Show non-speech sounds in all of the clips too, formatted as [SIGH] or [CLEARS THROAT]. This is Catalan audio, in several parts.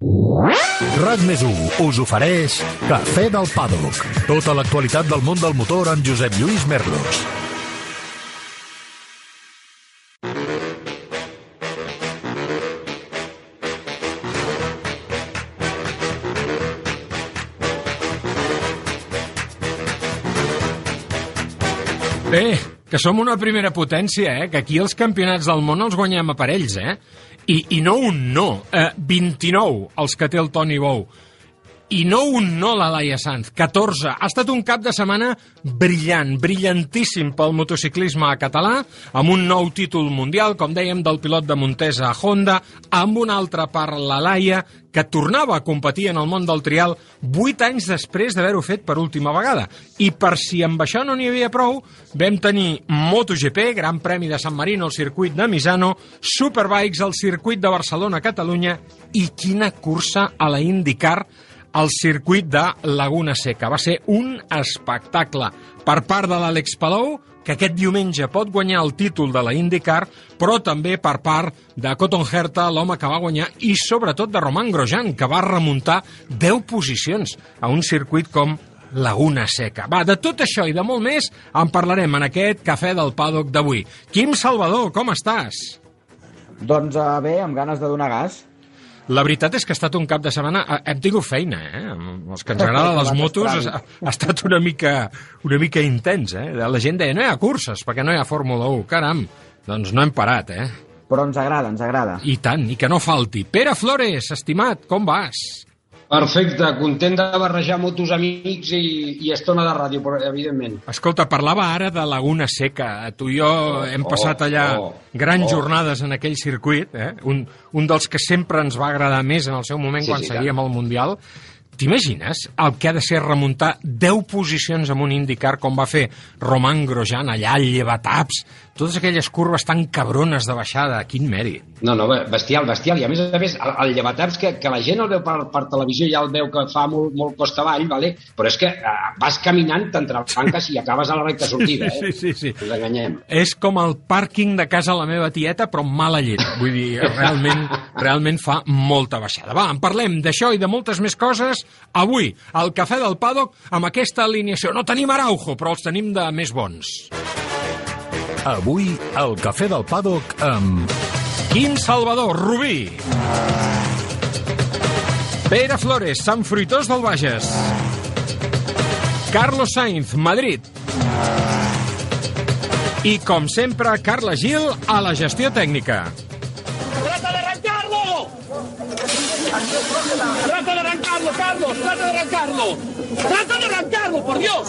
RAC més us ofereix Cafè del Paddock. Tota l'actualitat del món del motor amb Josep Lluís Merlos. Bé, que som una primera potència, eh? Que aquí els campionats del món els guanyem a parells, eh? I, i no un no, eh, 29 els que té el Toni Bou. I no un no la Laia Sanz, 14. Ha estat un cap de setmana brillant, brillantíssim pel motociclisme català, amb un nou títol mundial, com dèiem, del pilot de Montesa a Honda, amb un altre per la Laia, que tornava a competir en el món del trial 8 anys després d'haver-ho fet per última vegada. I per si amb això no n'hi havia prou, vam tenir MotoGP, Gran Premi de San Marino al circuit de Misano, Superbikes al circuit de Barcelona-Catalunya i quina cursa a la IndyCar al circuit de Laguna Seca. Va ser un espectacle per part de l'Àlex Palou, que aquest diumenge pot guanyar el títol de la IndyCar, però també per part de Cotton Herta, l'home que va guanyar, i sobretot de Roman Grosjean, que va remuntar 10 posicions a un circuit com Laguna Seca. Va, de tot això i de molt més en parlarem en aquest Cafè del Paddock d'avui. Quim Salvador, com estàs? Doncs uh, bé, amb ganes de donar gas. La veritat és que ha estat un cap de setmana... eh, Hem tingut feina, eh? Els que ens agraden les motos ha, ha estat una mica, una mica intens, eh? La gent deia, no hi ha curses, perquè no hi ha Fórmula 1. Caram, doncs no hem parat, eh? Però ens agrada, ens agrada. I tant, i que no falti. Pere Flores, estimat, com vas? Perfecte, content de barrejar motos amics i, i estona de ràdio, però, evidentment. Escolta, parlava ara de Laguna Seca. Tu i jo hem passat allà oh, grans oh. jornades en aquell circuit, eh? un, un dels que sempre ens va agradar més en el seu moment Sí, quan sí, seguíem el Mundial. T'imagines el que ha de ser remuntar 10 posicions amb un IndyCar com va fer Roman Grosjean allà al llevataps, totes aquelles curves tan cabrones de baixada, quin mèrit. No, no, bestial, bestial. I a més a més, el, el llevataps, que, que la gent el veu per, per televisió ja el veu que fa molt, molt costa avall, vale? però és que eh, vas caminant t'entrebanques i acabes a la recta sortida, eh? Sí, sí, sí. Ens enganyem. És com el pàrquing de casa la meva tieta, però amb mala llet. Vull dir, realment, realment fa molta baixada. Va, en parlem d'això i de moltes més coses avui, al Cafè del Paddock, amb aquesta alineació. No tenim Araujo, però els tenim de més bons. Avui, al Cafè del Paddock amb... Quim Salvador, Rubí. Pere Flores, Sant Fruitós del Bages. Carlos Sainz, Madrid. I, com sempre, Carla Gil a la gestió tècnica. ¡Trata de arrancarlo! ¡Trata de arrancarlo, Carlos! ¡Trata de arrancarlo! ¡Trata de arrancarlo, por Dios!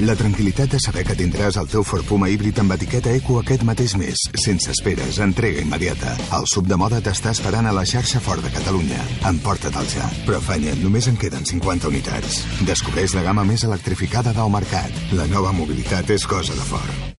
La tranquil·litat de saber que tindràs el teu Ford Puma híbrid amb etiqueta Eco aquest mateix mes, sense esperes, entrega immediata. El sub de moda t'està esperant a la xarxa Ford de Catalunya. Emporta-te'l ja. Però afanya't, només en queden 50 unitats. Descobreix la gamma més electrificada del mercat. La nova mobilitat és cosa de Ford.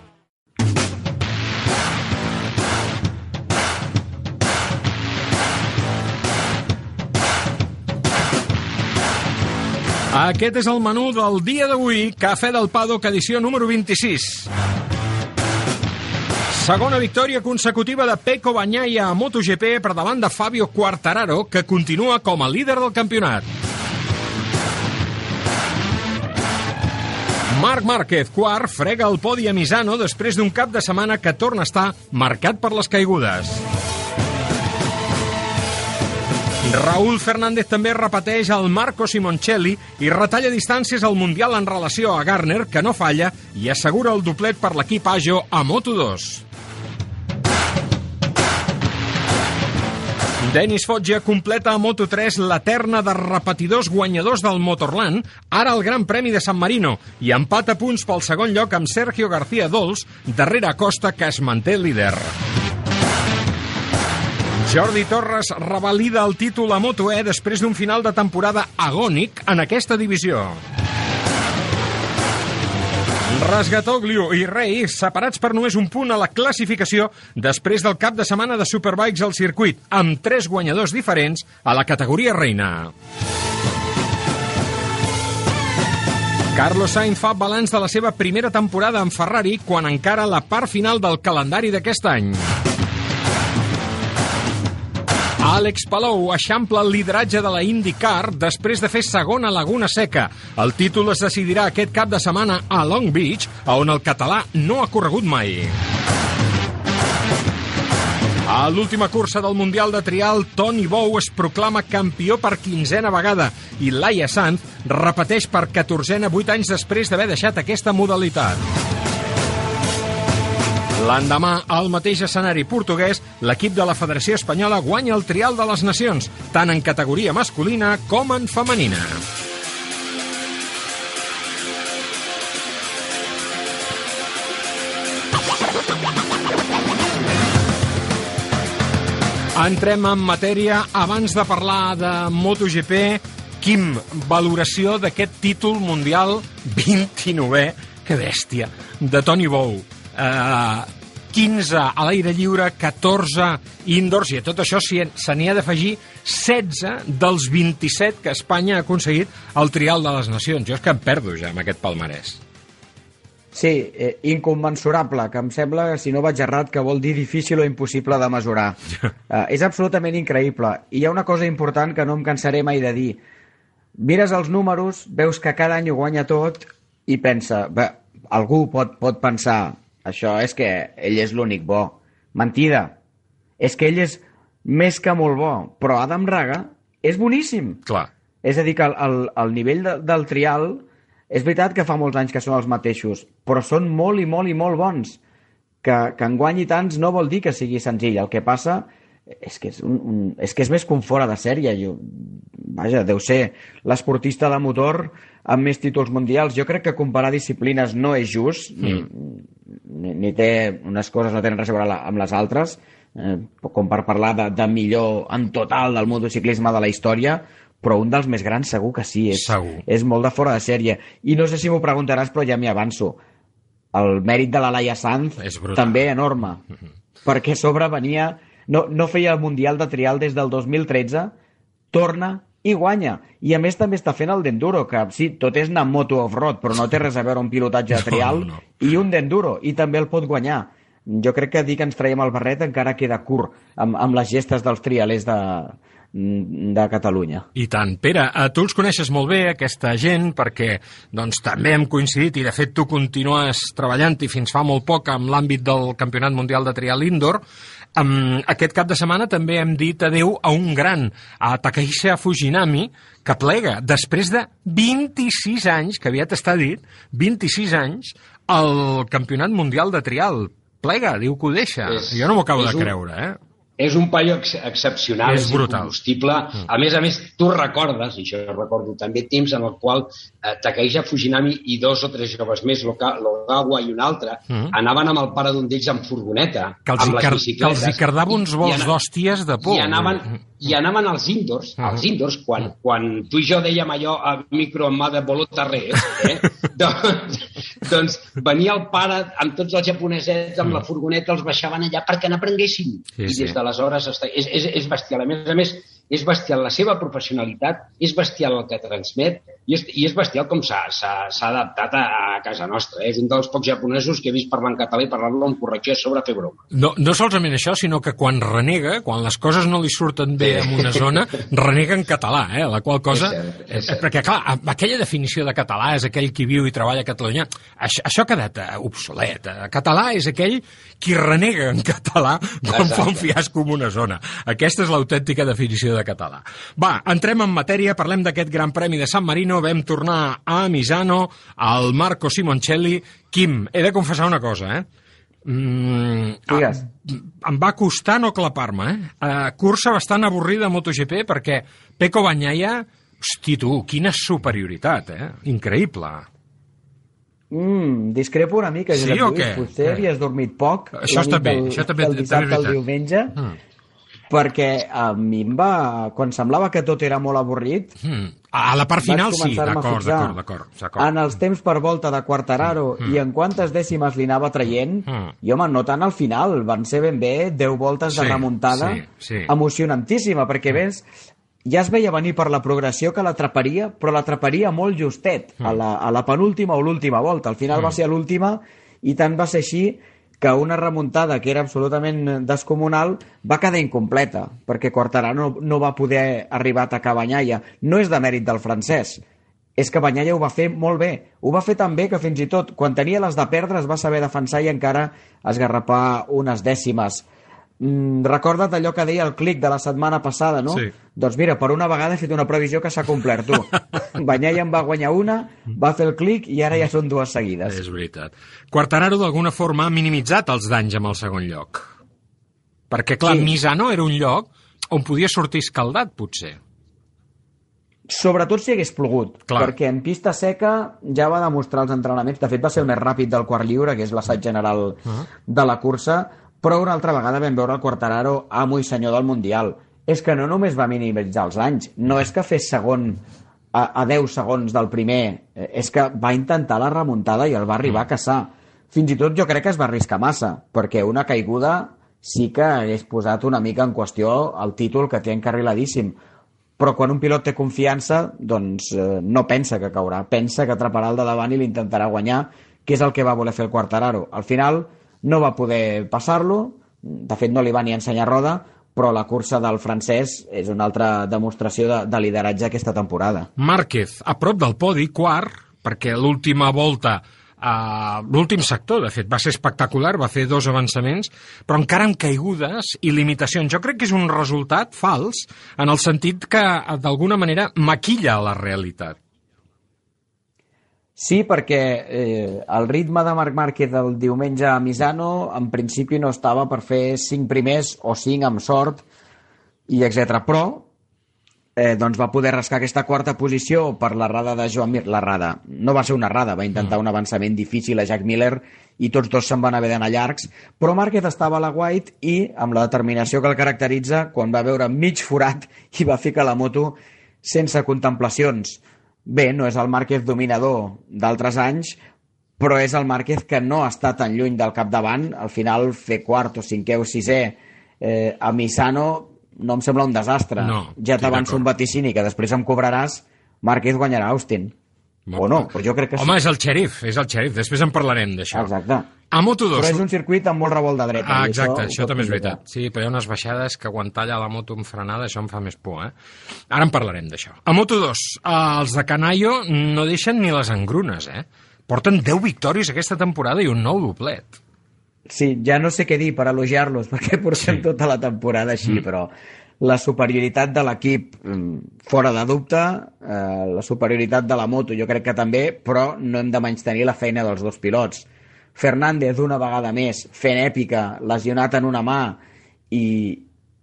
Aquest és el menú del dia d'avui, Cafè del Paddock, edició número 26. Segona victòria consecutiva de Pecco Bagnaia a MotoGP per davant de Fabio Quartararo, que continua com a líder del campionat. Marc Márquez, quart, frega el podi a Misano després d'un cap de setmana que torna a estar marcat per les caigudes. Raúl Fernández també repeteix el Marco Simoncelli i retalla distàncies al Mundial en relació a Garner, que no falla, i assegura el doblet per l'equip Ajo a Moto2. Denis Foggia completa a Moto3 la terna de repetidors guanyadors del Motorland, ara el Gran Premi de San Marino, i empata punts pel segon lloc amb Sergio García Dols, darrere Acosta, que es manté líder. Jordi Torres revalida el títol a Moto E després d'un final de temporada agònic en aquesta divisió. Rasgatoglio i Rey separats per només un punt a la classificació després del cap de setmana de Superbikes al circuit, amb tres guanyadors diferents a la categoria reina. Carlos Sainz fa balanç de la seva primera temporada amb Ferrari quan encara la part final del calendari d'aquest any. Àlex Palou eixampla el lideratge de la IndyCar després de fer segona a Laguna Seca. El títol es decidirà aquest cap de setmana a Long Beach, on el català no ha corregut mai. A l'última cursa del Mundial de Trial, Toni Bou es proclama campió per quinzena vegada i Laia Sanz repeteix per catorzena vuit anys després d'haver deixat aquesta modalitat. L'endemà, al mateix escenari portuguès, l'equip de la Federació Espanyola guanya el Trial de les Nacions, tant en categoria masculina com en femenina. Entrem en matèria. Abans de parlar de MotoGP, Quim, valoració d'aquest títol mundial 29è, que bèstia, de Toni Bou. Uh, 15 a l'aire lliure, 14 indoors, i a tot això se n'hi ha d'afegir 16 dels 27 que Espanya ha aconseguit al Trial de les Nacions. Jo és que em perdo ja amb aquest palmarès. Sí, eh, inconmensurable, que em sembla, si no vaig errat, que vol dir difícil o impossible de mesurar. [LAUGHS] eh, és absolutament increïble. I hi ha una cosa important que no em cansaré mai de dir. Mires els números, veus que cada any ho guanya tot i pensa, bé, algú pot, pot pensar, això és que ell és l'únic bo. Mentida. És que ell és més que molt bo, però Adam Raga és boníssim. Clar. És a dir, que el, el, el nivell de, del trial és veritat que fa molts anys que són els mateixos, però són molt i molt i molt bons. Que, que en guanyi tants no vol dir que sigui senzill. El que passa és que és, un, un, és, que és més com fora de sèrie. Jo, vaja, deu ser l'esportista de motor amb més títols mundials. Jo crec que comparar disciplines no és just, mm. ni, ni té, unes coses no tenen res a veure amb les altres, eh, com per parlar de, de millor en total del motociclisme de la història, però un dels més grans segur que sí, és, segur. és molt de fora de sèrie. I no sé si m'ho preguntaràs, però ja m'hi avanço. El mèrit de la Laia Sanz també enorme, mm -hmm. perquè a sobre venia... No, no feia el Mundial de Trial des del 2013, torna i guanya. I a més també està fent el d'enduro, que sí, tot és anar moto off-road, però no té res a veure un pilotatge de trial no, no. i un d'enduro, i també el pot guanyar. Jo crec que dir que ens traiem el barret encara queda curt amb, amb les gestes dels trialers de, de Catalunya. I tant. Pere, tu els coneixes molt bé, aquesta gent, perquè doncs, també hem coincidit i, de fet, tu continues treballant i fins fa molt poc amb l'àmbit del Campionat Mundial de Trial Indoor. Um, aquest cap de setmana també hem dit adeu a un gran, a Takahisa Fujinami, que plega després de 26 anys, que aviat està dit, 26 anys, al Campionat Mundial de Trial. Plega, diu que ho deixa. És, jo no m'ho acabo de un, creure, eh? És un paio ex excepcional, és, brutal. combustible. Mm. A més a més, tu recordes, i jo recordo també temps en el qual eh, Takaija Fujinami i dos o tres joves més, l'Ogawa i un altre, mm. anaven amb el pare d'un d'ells en furgoneta, que els amb les bicicletes. Que els hi cardava uns vols d'hòsties de por. I anaven, i anaven als indoors, uh -huh. als indoors, quan, -huh. quan tu i jo dèiem allò a micro en mà de Bolotarrés, eh? [LAUGHS] doncs, doncs venia el pare amb tots els japonesets amb la furgoneta, els baixaven allà perquè n'aprenguessin. Sí, I des d'aleshores està... és, és, és bestial. A més a més, és bestial la seva professionalitat, és bestial el que transmet i és, i és bestial com s'ha adaptat a, a casa nostra. Eh? És un dels pocs japonesos que he vist parlar en català i parlar-lo amb correcció sobre fer broma. No, no solament això, sinó que quan renega, quan les coses no li surten bé en una zona, renega en català, eh? la qual cosa... És cert, és cert. Perquè, clar, aquella definició de català és aquell qui viu i treballa a Catalunya. Això, això ha quedat uh, obsolet. Uh, català és aquell qui renega en català quan Exacte. fa un fiasco en una zona. Aquesta és l'autèntica definició de català. Va, entrem en matèria, parlem d'aquest Gran Premi de San Marino, vam tornar a Misano, al Marco Simoncelli. Quim, he de confessar una cosa, eh? Mm, Digues. em, em va costar no clapar-me, eh? Uh, cursa bastant avorrida a MotoGP perquè Peco Bagnaia, hosti tu, quina superioritat, eh? Increïble. Mm, discrepo una mica, Sí Josep o Lluís. Potser Què? havies dormit poc Això està bé, del, això també- del és dissabte al veritat. diumenge, Mm. Perquè a mi em va... Quan semblava que tot era molt avorrit, Mm. A la part final sí, d'acord, d'acord, d'acord. En els temps per volta de Quartararo Mm. i en quantes dècimes li anava traient, Mm. i home, no tant al final, van ser ben bé 10 voltes de Sí, remuntada sí, sí. emocionantíssima, perquè ves, ja es veia venir per la progressió que l'atraparia, però l'atraparia molt justet, a, la, a la penúltima o l'última volta. Al final va ser a l'última i tant va ser així que una remuntada que era absolutament descomunal va quedar incompleta, perquè Quartararo no, no va poder arribar a atacar Banyaia. No és de mèrit del francès, és que Banyaia ho va fer molt bé. Ho va fer tan bé que fins i tot, quan tenia les de perdre, es va saber defensar i encara esgarrapar unes dècimes. Mm, recorda't allò que deia el clic de la setmana passada, no? Sí. Doncs mira, per una vegada he fet una previsió que s'ha complert, tu. [LAUGHS] Banyaia en va guanyar una, va fer el clic i ara ja són dues seguides. És veritat. Quartararo d'alguna forma ha minimitzat els danys amb el segon lloc. Perquè, clar, Sí. Misano era un lloc on podia sortir escaldat, potser. Sobretot si hagués plogut, Clar. perquè en pista seca ja va demostrar els entrenaments, de fet va ser el més ràpid del quart lliure, que és l'assaig general Ah. de la cursa, però una altra vegada vam veure el Quartararo amo i senyor del Mundial. És que no només va minimitzar els anys, no és que fes segon a, a 10 segons del primer, eh, és que va intentar la remuntada i el va arribar a caçar. Fins i tot jo crec que es va arriscar massa, perquè una caiguda sí que hagués posat una mica en qüestió el títol que té encarriladíssim però quan un pilot té confiança, doncs eh, no pensa que caurà, pensa que atraparà el de davant i l'intentarà guanyar, que és el que va voler fer el Quartararo. Al final no va poder passar-lo, de fet no li va ni ensenyar roda, però la cursa del francès és una altra demostració de, de lideratge aquesta temporada. Márquez, a prop del podi, quart, perquè l'última volta, uh, l'últim sector, de fet, va ser espectacular, va fer dos avançaments, però encara amb caigudes i limitacions. Jo crec que és un resultat fals, en el sentit que, eh, d'alguna manera, maquilla la realitat. Sí, perquè eh, el ritme de Marc Márquez del diumenge a Misano en principi no estava per fer 5 primers o 5 amb sort i etc. Però eh, doncs va poder rascar aquesta quarta posició per l'errada de Joan Mir. L'errada. No va ser una errada, va intentar un avançament difícil a Jack Miller i tots dos se'n van haver d'anar llargs, però Márquez estava a la White i, amb la determinació que el caracteritza, quan va veure mig forat i va ficar la moto sense contemplacions. Bé, no és el Márquez dominador d'altres anys, però és el Márquez que no està tan lluny del capdavant. Al final, fer quart o cinquè o sisè eh, a Misano no em sembla un desastre. No, ja t'avanço un vaticini que després em cobraràs, Márquez guanyarà Austin. O no, però jo crec que Home, sí. és el xèrif, és el xèrif. Després en parlarem d'això. Exacte. A Moto2... Però és un circuit amb molt revolt de dreta. Ah, exacte, això pot també és veritat. Sí, però hi ha unes baixades que aguantar allà la moto amb frenada, això em fa més por, eh? Ara en parlarem d'això. A Moto2, eh, els de Canayo no deixen ni les engrunes, eh? Porten 10 victòries aquesta temporada i un nou doblet. Sí, ja no sé què dir per elogiar-los, perquè portem sí. tota la temporada així, mm. però la superioritat de l'equip mm, fora de dubte, eh, la superioritat de la moto jo crec que també, però no hem de menys la feina dels dos pilots. Fernández una vegada més, fent èpica, lesionat en una mà i,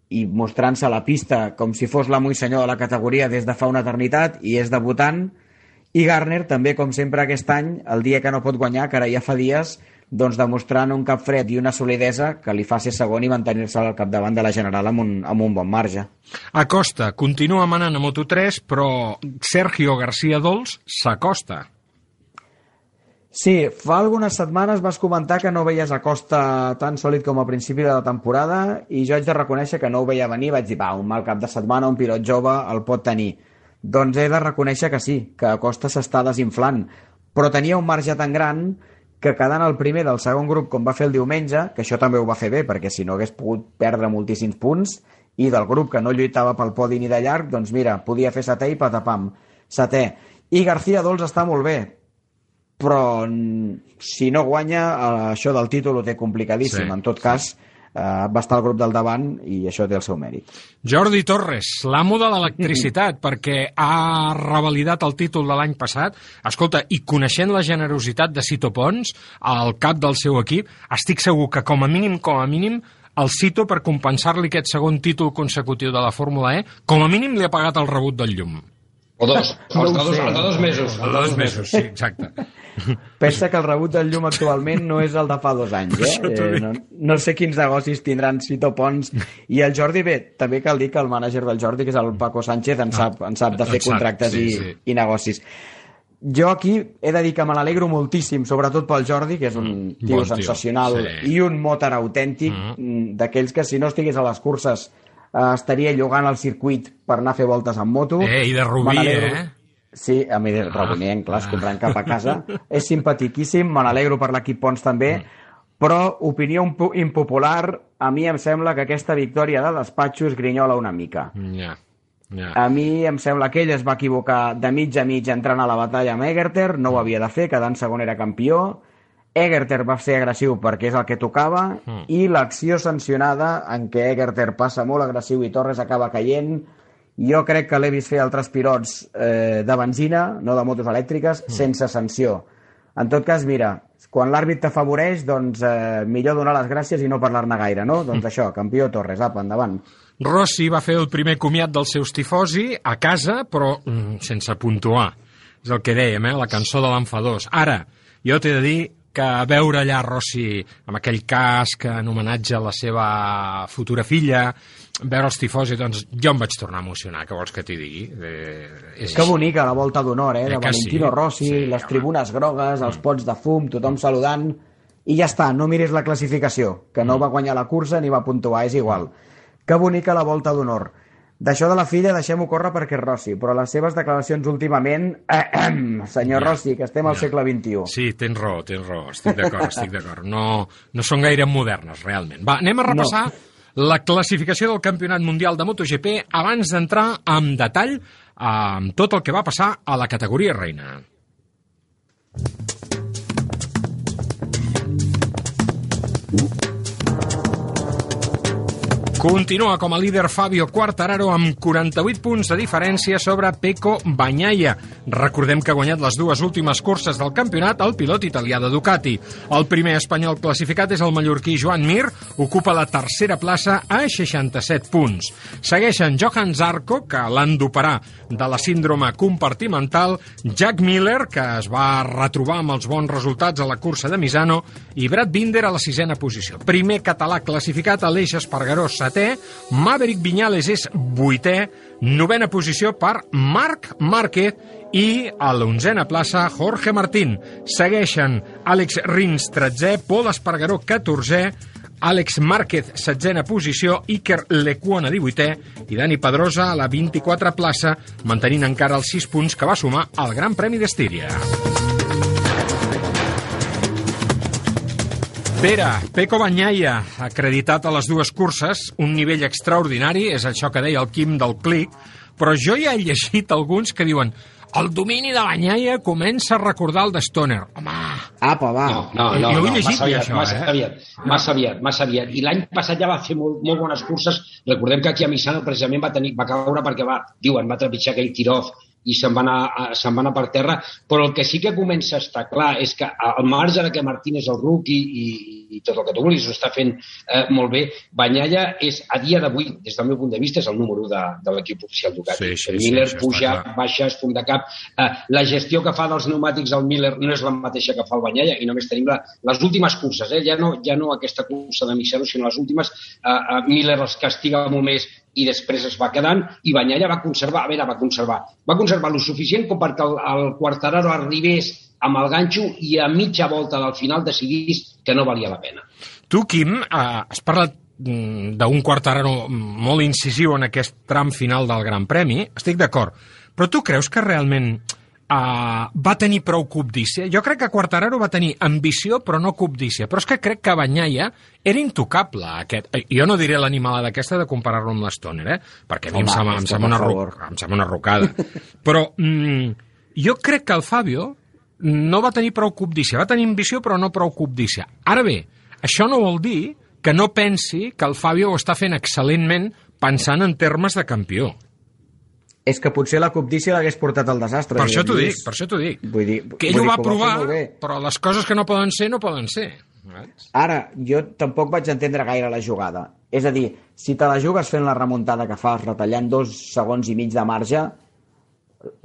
i mostrant-se a la pista com si fos l'amo i senyor de la categoria des de fa una eternitat i és debutant i Garner també com sempre aquest any el dia que no pot guanyar, que ara ja fa dies doncs demostrant un cap fred i una solidesa que li fa ser segon i mantenir-se al capdavant de la General amb un, amb un bon marge. Acosta continua manant a Moto3, però Sergio García Dols s'acosta. Sí, fa algunes setmanes vas comentar que no veies a Costa tan sòlid com a principi de la temporada i jo haig de reconèixer que no ho veia venir, vaig dir, va, un mal cap de setmana, un pilot jove el pot tenir. Doncs he de reconèixer que sí, que Costa s'està desinflant, però tenia un marge tan gran que quedant el primer del segon grup com va fer el diumenge, que això també ho va fer bé, perquè si no hagués pogut perdre moltíssims punts, i del grup que no lluitava pel podi ni de llarg, doncs mira, podia fer setè i patapam, setè. I García Dols està molt bé, però si no guanya, eh, això del títol ho té complicadíssim. Sí. En tot cas, eh, va estar al grup del davant i això té el seu mèrit. Jordi Torres, l'amo de l'electricitat, [LAUGHS] perquè ha revalidat el títol de l'any passat. Escolta, i coneixent la generositat de Cito Pons, al cap del seu equip, estic segur que com a mínim, com a mínim, el Cito, per compensar-li aquest segon títol consecutiu de la Fórmula E, com a mínim li ha pagat el rebut del llum. O dos, [LAUGHS] No els de dos, sé. els de dos mesos. El de dos mesos, sí, exacte. [LAUGHS] Pensa que el rebut del llum actualment no és el de fa dos anys, eh? eh no, no sé quins negocis tindran Cito Pons i el Jordi, bé, també cal dir que el mànager del Jordi, que és el Paco Sánchez, en sap, en sap de fer contractes sí, i, sí. i negocis. Jo aquí he de dir que me n'alegro moltíssim, sobretot pel Jordi, que és un Mm, tio bon tio, sensacional sí. i un motor autèntic, mm. d'aquells que si no estigués a les curses eh, estaria llogant el circuit per anar a fer voltes amb moto. Eh, i de Rubí, eh? Sí, a mi del Rabonenc, clar, es comprant cap a casa. [LAUGHS] És simpatiquíssim, me n'alegro per l'equip Pons també, però, opinió impopular, a mi em sembla que aquesta victòria de despatxos grinyola una mica. Ja, ja. A mi em sembla que ell es va equivocar de mig a mig entrant a la batalla amb Egerter, no ho havia de fer, quedant segon era campió. Egerter va ser agressiu perquè és el que tocava Mm. i l'acció sancionada en què Egerter passa molt agressiu i Torres acaba caient jo crec que l'he vist fer altres pilots eh, de benzina, no de motos elèctriques, Mm. sense sanció. En tot cas, mira, quan l'àrbit t'afavoreix, doncs eh, millor donar les gràcies i no parlar-ne gaire, no? Doncs això, campió Torres, apa, endavant. Rossi va fer el primer comiat dels seus tifosi a casa, però mm, sense puntuar. És el que dèiem, eh? la cançó de l'enfadós. Ara, jo t'he de dir que veure allà Rossi amb aquell casc en homenatge a la seva futura filla, veure els tifosi, doncs jo em vaig tornar a emocionar, què vols que t'hi digui? Eh, és Que bonica la volta d'honor, eh? Eh De que Valentino sí? Rossi, Sí, les home. tribunes grogues, els pots de fum, tothom saludant... I ja està, no miris la classificació, que Mm. no va guanyar la cursa ni va puntuar, és igual. Que bonica la volta d'honor. D'això de la filla deixem-ho córrer perquè és Rossi, però les seves declaracions últimament... [CLEARS THROAT] senyor Ja. Rossi, que estem al Ja. segle XXI. Sí, tens raó, tens raó, estic d'acord, estic d'acord. No, no són gaire modernes, realment. Va, anem a repassar no. la classificació del Campionat Mundial de MotoGP abans d'entrar en detall amb tot el que va passar a la categoria reina. Continua com a líder Fabio Quartararo amb 48 punts de diferència sobre Pecco Bagnaia. Recordem que ha guanyat les dues últimes curses del campionat el pilot italià de Ducati. El primer espanyol classificat és el mallorquí Joan Mir, ocupa la tercera plaça a 67 punts. Segueixen Johan Zarco, que l'han d'operar de la síndrome compartimental, Jack Miller, que es va retrobar amb els bons resultats a la cursa de Misano, i Brad Binder a la sisena posició. Primer català classificat, Aleix Espargaró, setè, Maverick Viñales és vuitè, novena posició per Marc Márquez i a l'onzena plaça Jorge Martín. Segueixen Àlex Rins, 13è, Pol Espargaró, 14è, Àlex Márquez, setzena posició, Iker Lecuona, 18è, i Dani Pedrosa a la 24 plaça, mantenint encara els 6 punts que va sumar al Gran Premi d'Estíria. Pere, Peco Banyaia, acreditat a les dues curses, un nivell extraordinari, és això que deia el Quim del Clic, però jo ja he llegit alguns que diuen el domini de Banyaia comença a recordar el de Stoner. Home, Apa, va. No, no, Jo no, ho he no llegit, massa aviat, això, massa eh? aviat, massa aviat, massa aviat. I l'any passat ja va fer molt, molt bones curses. Recordem que aquí a Misano precisament va, tenir, va caure perquè va, diuen, va trepitjar aquell tiroz i se'n va, anar, se'n va anar per terra, però el que sí que comença a estar clar és que al marge de que Martín és el rookie i, i tot el que tu vulguis ho està fent eh, molt bé, Banyaia és, a dia d'avui, des del meu punt de vista, és el número 1 de, de l'equip oficial Ducati. Sí, sí, sí, Miller està puja, clar. baixa, es fum de cap. Eh, la gestió que fa dels pneumàtics al Miller no és la mateixa que fa el Banyaia i només tenim la, les últimes curses, eh? ja, no, ja no aquesta cursa de Misano, sinó les últimes. Eh, eh, Miller els castiga molt més i després es va quedant i Banyaia va conservar, a veure, va conservar, va conservar lo suficient com perquè el, el Quartararo arribés amb el ganxo i a mitja volta del final decidís que no valia la pena. Tu, Quim, eh, has parlat mm, d'un Quartararo molt incisiu en aquest tram final del Gran Premi, estic d'acord, però tu creus que realment uh, va tenir prou cobdícia? Jo crec que Quartararo va tenir ambició però no cobdícia, però és que crec que Banyaia era intocable. Aquest. Eh, Jo no diré l'animalada aquesta de comparar-lo amb l'Stoner, eh? perquè a mi em Home, sembla, és em sembla, una, ro- em sembla una rocada. [LAUGHS] però mm, jo crec que el Fabio no va tenir prou cobdícia, va tenir ambició però no prou cobdícia. Ara bé, això no vol dir que no pensi que el Fabio ho està fent excel·lentment pensant en termes de campió. És que potser la cobdícia l'hagués portat al desastre. Per això t'ho dic, per això t'ho dic. Vull dir, Que ell vull ho va provar, bé. però les coses que no poden ser, no poden ser. Ara, jo tampoc vaig entendre gaire la jugada. És a dir, si te la jugues fent la remuntada que fas, retallant dos segons i mig de marge,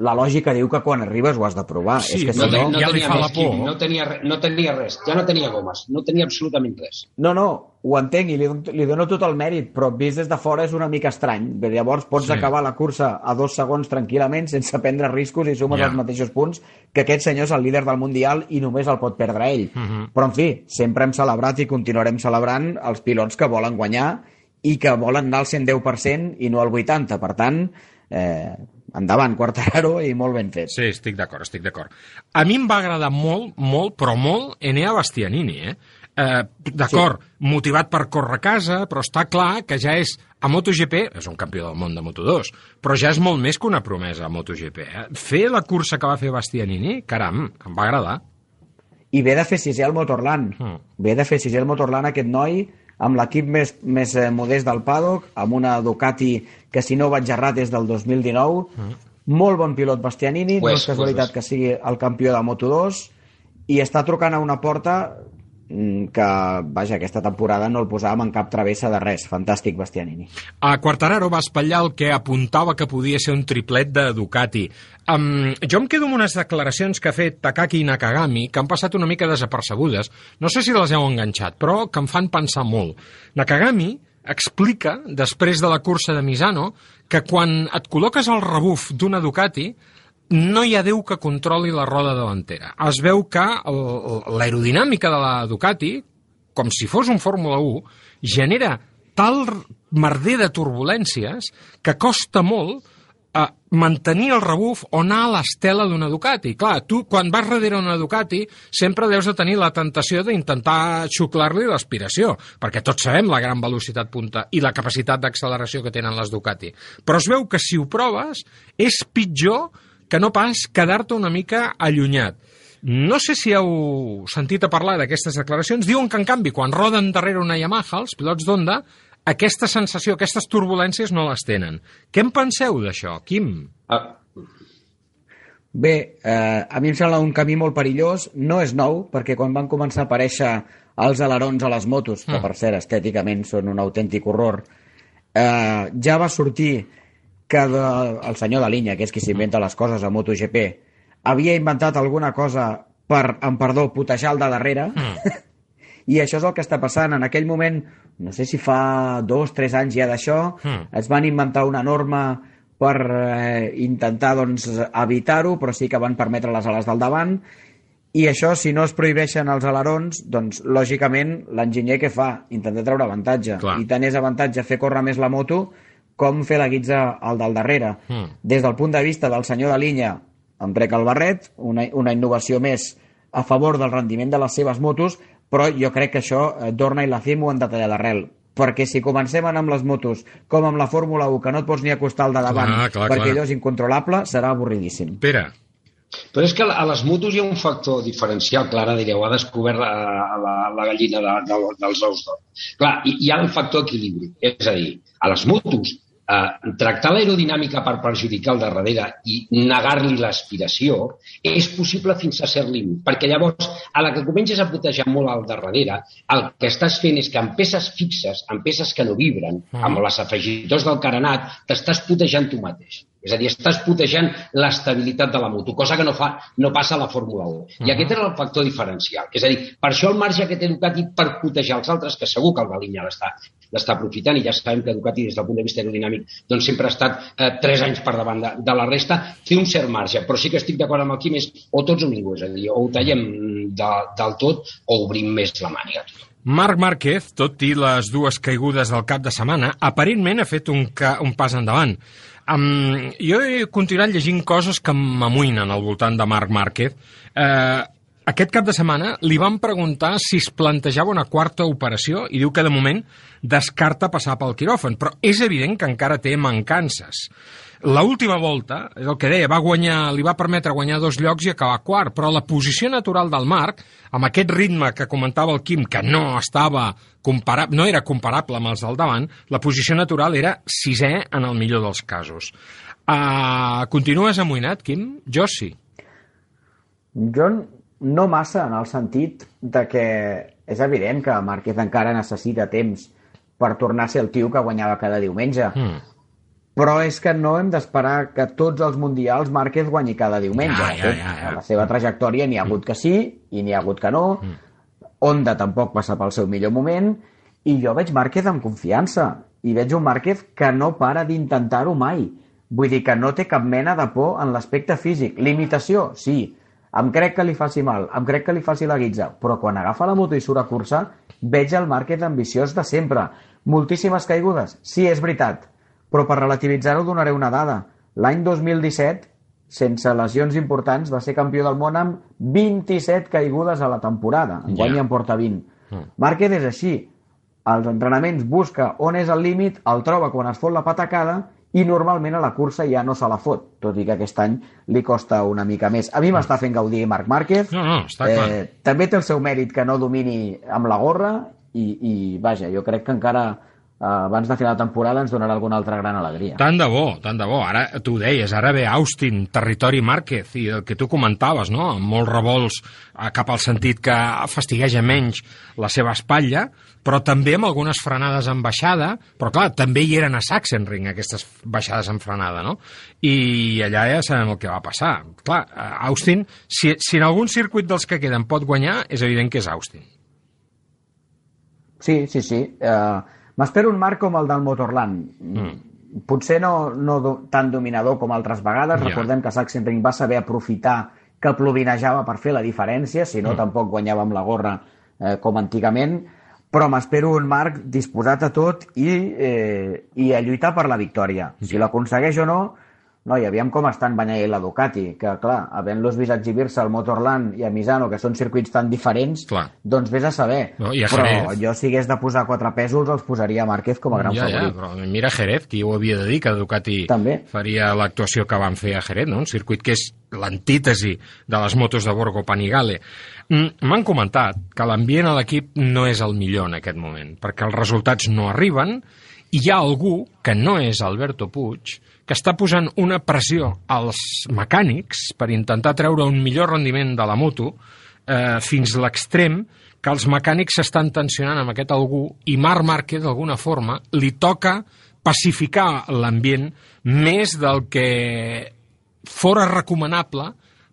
la lògica diu que quan arribes ho has de provar. Sí, és que no si no... no ja li tenia fa la Quim, por. no, tenia, no tenia res, ja no tenia gomes, no tenia absolutament res. No, no, ho entenc i li, li dono tot el mèrit, però vist des de fora és una mica estrany. Llavors pots Sí. acabar la cursa a dos segons tranquil·lament sense prendre riscos i sumes Ja. els mateixos punts que aquest senyor és el líder del Mundial i només el pot perdre ell. Mhm. Però, en fi, sempre hem celebrat i continuarem celebrant els pilots que volen guanyar i que volen anar al 110% i no al 80%. Per tant, eh, endavant, Quartararo, i molt ben fet. Sí, estic d'acord, estic d'acord. A mi em va agradar molt, molt, però molt, Enea Bastianini, eh? Eh, D'acord, sí. motivat per córrer a casa, però està clar que ja és a MotoGP, és un campió del món de Moto2, però ja és molt més que una promesa a MotoGP. Eh? Fer la cursa que va fer Bastianini, caram, em va agradar. I ve de fer sisè al Motorland. Mm. Ve de fer sisè al Motorland aquest noi, amb l'equip més, més eh, modest del paddock, amb una Ducati que, si no vaig errat, és del 2019. Mm. Molt bon pilot Bastianini, Ho no és, casualitat ho és. que sigui el campió de Moto2, i està trucant a una porta que, vaja, aquesta temporada no el posàvem en cap travessa de res. Fantàstic, Bastianini. A Quartararo va espatllar el que apuntava que podia ser un triplet de Ducati. Um, jo em quedo amb unes declaracions que ha fet Takaki Nakagami que han passat una mica desapercebudes. No sé si les heu enganxat, però que em fan pensar molt. Nakagami explica, després de la cursa de Misano, que quan et col·loques al rebuf d'una Ducati no hi ha Déu que controli la roda davantera. Es veu que l'aerodinàmica de la Ducati, com si fos un Fórmula 1, genera tal merder de turbulències que costa molt a mantenir el rebuf o anar a l'estela d'una Ducati. Clar, tu, quan vas darrere una Ducati, sempre deus de tenir la tentació d'intentar xuclar-li l'aspiració, perquè tots sabem la gran velocitat punta i la capacitat d'acceleració que tenen les Ducati. Però es veu que si ho proves, és pitjor que no pas quedar-te una mica allunyat. No sé si heu sentit a parlar d'aquestes declaracions. Diuen que, en canvi, quan roden darrere una Yamaha, els pilots d'Honda, aquesta sensació, aquestes turbulències no les tenen. Què en penseu d'això, Quim? Ah, Bé, eh, a mi em sembla un camí molt perillós. No és nou, perquè quan van començar a aparèixer els alerons a les motos, que Mm. per cert estèticament són un autèntic horror, eh, ja va sortir que de, el senyor de línia, que és qui s'inventa les coses a MotoGP, havia inventat alguna cosa per, amb perdó, putejar el de darrere, [LAUGHS] i això és el que està passant. En aquell moment, no sé si fa dos, tres anys ja d'això, Mm. es van inventar una norma per eh, intentar doncs, evitar-ho, però sí que van permetre les ales del davant, i això, si no es prohibeixen els alerons, doncs, lògicament, l'enginyer què fa? Intenta treure avantatge. Clar. I tant és avantatge fer córrer més la moto com fer la guitza al del darrere. Mm. Des del punt de vista del senyor de línia, em trec el barret, una, una innovació més a favor del rendiment de les seves motos, però jo crec que això eh, Dorna i la CIM ho han de tallar d'arrel perquè si comencem a anar amb les motos com amb la Fórmula 1, que no et pots ni acostar al de davant Clar, clar, perquè clar. allò és incontrolable, serà avorridíssim. Pere. Però és que a les motos hi ha un factor diferencial, Clara, direu, ha descobert la, la, la gallina de, de, dels ous d'or. Clar, hi, hi ha un factor equilibri, és a dir, a les motos, eh, tractar l'aerodinàmica per perjudicar el de darrere i negar-li l'aspiració és possible fins a cert límit, perquè llavors, a la que comences a putejar molt al de darrere, el que estàs fent és que en peces fixes, en peces que no vibren, Mm. amb les afegitors del carenat, t'estàs putejant tu mateix. És a dir, estàs putejant l'estabilitat de la moto, cosa que no, fa, no passa a la Fórmula 1. I aquest és el factor diferencial. És a dir, per això el marge que té Ducati per putejar els altres, que segur que el Balinya l'està l'està aprofitant, i ja sabem que Ducati, des del punt de vista aerodinàmic, doncs sempre ha estat eh, 3 anys per davant de, de la resta, té un cert marge. Però sí que estic d'acord amb el Quim, és o tots o ningú, és a dir, o ho tallem de, del tot o obrim més la màniga. Marc Márquez, tot i les dues caigudes del cap de setmana, aparentment ha fet un, ca un pas endavant. Um, jo he continuat llegint coses que m'amoïnen al voltant de Marc Márquez. Uh, aquest cap de setmana li van preguntar si es plantejava una quarta operació i diu que de moment descarta passar pel quiròfan, però és evident que encara té mancances. L'última volta, és el que deia, va guanyar, li va permetre guanyar dos llocs i acabar quart, però la posició natural del Marc, amb aquest ritme que comentava el Quim, que no estava comparable, no era comparable amb els del davant, la posició natural era sisè en el millor dels casos. Uh, continues amoïnat, Quim? Jo sí. Jo no massa en el sentit de que és evident que Márquez encara necessita temps per tornar a ser el tio que guanyava cada diumenge. Mm. Però és que no hem d'esperar que tots els mundials Márquez guanyi cada diumenge. Ja, ja, ja, ja. A la seva trajectòria n'hi ha hagut que sí i n'hi ha hagut que no. Mm. Honda tampoc passa pel seu millor moment i jo veig Márquez amb confiança i veig un Márquez que no para d'intentar-ho mai. Vull dir que no té cap mena de por en l'aspecte físic. Limitació, sí. Em crec que li faci mal, em crec que li faci la guitza, però quan agafa la moto i surt a cursa, veig el Márquez ambiciós de sempre. Moltíssimes caigudes, sí, és veritat, però per relativitzar-ho donaré una dada. L'any 2017, sense lesions importants, va ser campió del món amb 27 caigudes a la temporada. Enguany ja. en porta 20. Mm. Márquez és així. Als entrenaments busca on és el límit, el troba quan es fot la patacada i normalment a la cursa ja no se la fot, tot i que aquest any li costa una mica més. A mi m'està fent gaudir Marc Márquez. No, no, està clar. Eh, també té el seu mèrit que no domini amb la gorra i, i vaja, jo crec que encara abans de final de temporada ens donarà alguna altra gran alegria. Tant de bo, tant de bo. Ara, tu ho deies, ara ve Austin, territori Márquez, i el que tu comentaves, no?, amb molts revolts eh, cap al sentit que fastigueja menys la seva espatlla, però també amb algunes frenades en baixada, però clar, també hi eren a Sachsenring aquestes baixades en frenada, no? I allà ja sabem el que va passar. Clar, eh, Austin, si, si en algun circuit dels que queden pot guanyar, és evident que és Austin. Sí, sí, sí. Uh, M'espero un marc com el del Motorland. Mm. Potser no, no do, tan dominador com altres vegades. Ja. Recordem que Sachsenring va saber aprofitar que plovinejava per fer la diferència, si no mm. tampoc guanyava amb la gorra eh, com antigament però m'espero un Marc disposat a tot i, eh, i a lluitar per la victòria. Si l'aconsegueix o no, no, i aviam com estan Banyà i la Ducati, que clar, havent-los vist exhibir-se al Motorland i a Misano, que són circuits tan diferents, clar. doncs vés a saber. No, a però Jerez. jo si hagués de posar quatre pesos els posaria Márquez com a gran ja, favorit. Ja, però mira Jerez, qui ho havia de dir, que Ducati També. faria l'actuació que van fer a Jerez, no? un circuit que és l'antítesi de les motos de Borgo Panigale. Mm, M'han comentat que l'ambient a l'equip no és el millor en aquest moment, perquè els resultats no arriben i hi ha algú, que no és Alberto Puig, que està posant una pressió als mecànics per intentar treure un millor rendiment de la moto eh, fins l'extrem que els mecànics s'estan tensionant amb aquest algú i Marc Márquez, d'alguna forma, li toca pacificar l'ambient més del que fora recomanable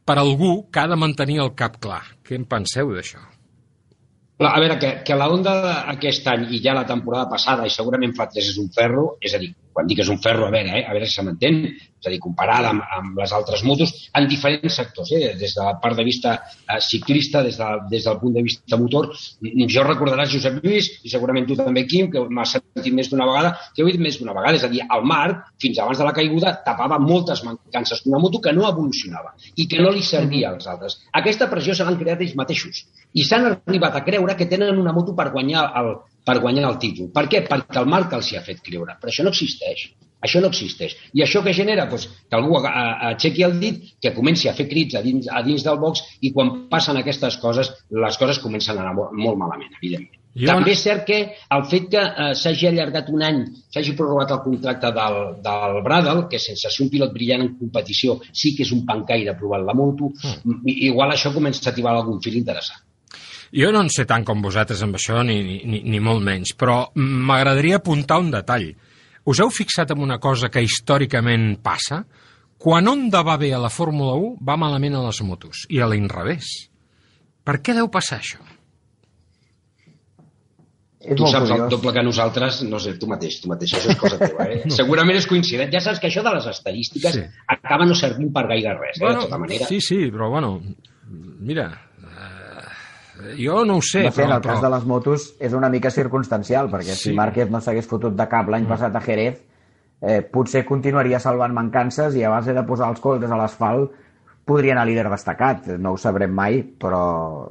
per algú que ha de mantenir el cap clar. Què en penseu d'això? A veure, que, que la onda aquest any i ja la temporada passada, i segurament fa tres és un ferro, és a dir, quan dic és un ferro, a veure, eh, a veure si se m'entén, és a dir, comparada amb, amb les altres motos, en diferents sectors, eh, des de la part de vista eh, ciclista, des, de, des del punt de vista motor. Jo recordaràs, Josep Lluís, i segurament tu també, Quim, que m'has sentit més d'una vegada, que ho he dit més d'una vegada, és a dir, el Marc, fins abans de la caiguda, tapava moltes mancances d'una moto que no evolucionava i que no li servia als altres. Aquesta pressió se l'han creat ells mateixos i s'han arribat a creure que tenen una moto per guanyar el, per guanyar el títol. Per què? Perquè el Marc els hi ha fet creure. Però això no existeix. Això no existeix. I això que genera? Pues, que algú aixequi el dit, que comenci a fer crits a dins, a dins del box i quan passen aquestes coses, les coses comencen a anar molt, malament, evidentment. Jo... També és cert que el fet que eh, s'hagi allargat un any, s'hagi prorrogat el contracte del, del Bradle, que sense ser un pilot brillant en competició sí que és un pancaire provant la moto, mm. igual això comença a activar algun fil interessant. Jo no en sé tant com vosaltres amb això, ni, ni, ni molt menys, però m'agradaria apuntar un detall. Us heu fixat en una cosa que històricament passa? Quan Honda va bé a la Fórmula 1, va malament a les motos, i a l'inrevés. Per què deu passar això? És tu saps el curiós. doble que nosaltres, no sé, tu mateix, tu mateix, això és cosa [LAUGHS] teva, eh? no. Segurament és coincident. Ja saps que això de les estadístiques Sí. acaba no servint per gaire res, eh? de tota manera. Sí, sí, però bueno, mira, jo no ho sé, De fet, però, el cas però... de les motos és una mica circumstancial, perquè Sí. si Márquez no s'hagués fotut de cap l'any passat a Jerez, eh, potser continuaria salvant mancances i a base de posar els colzes a l'asfalt podria anar líder destacat. No ho sabrem mai, però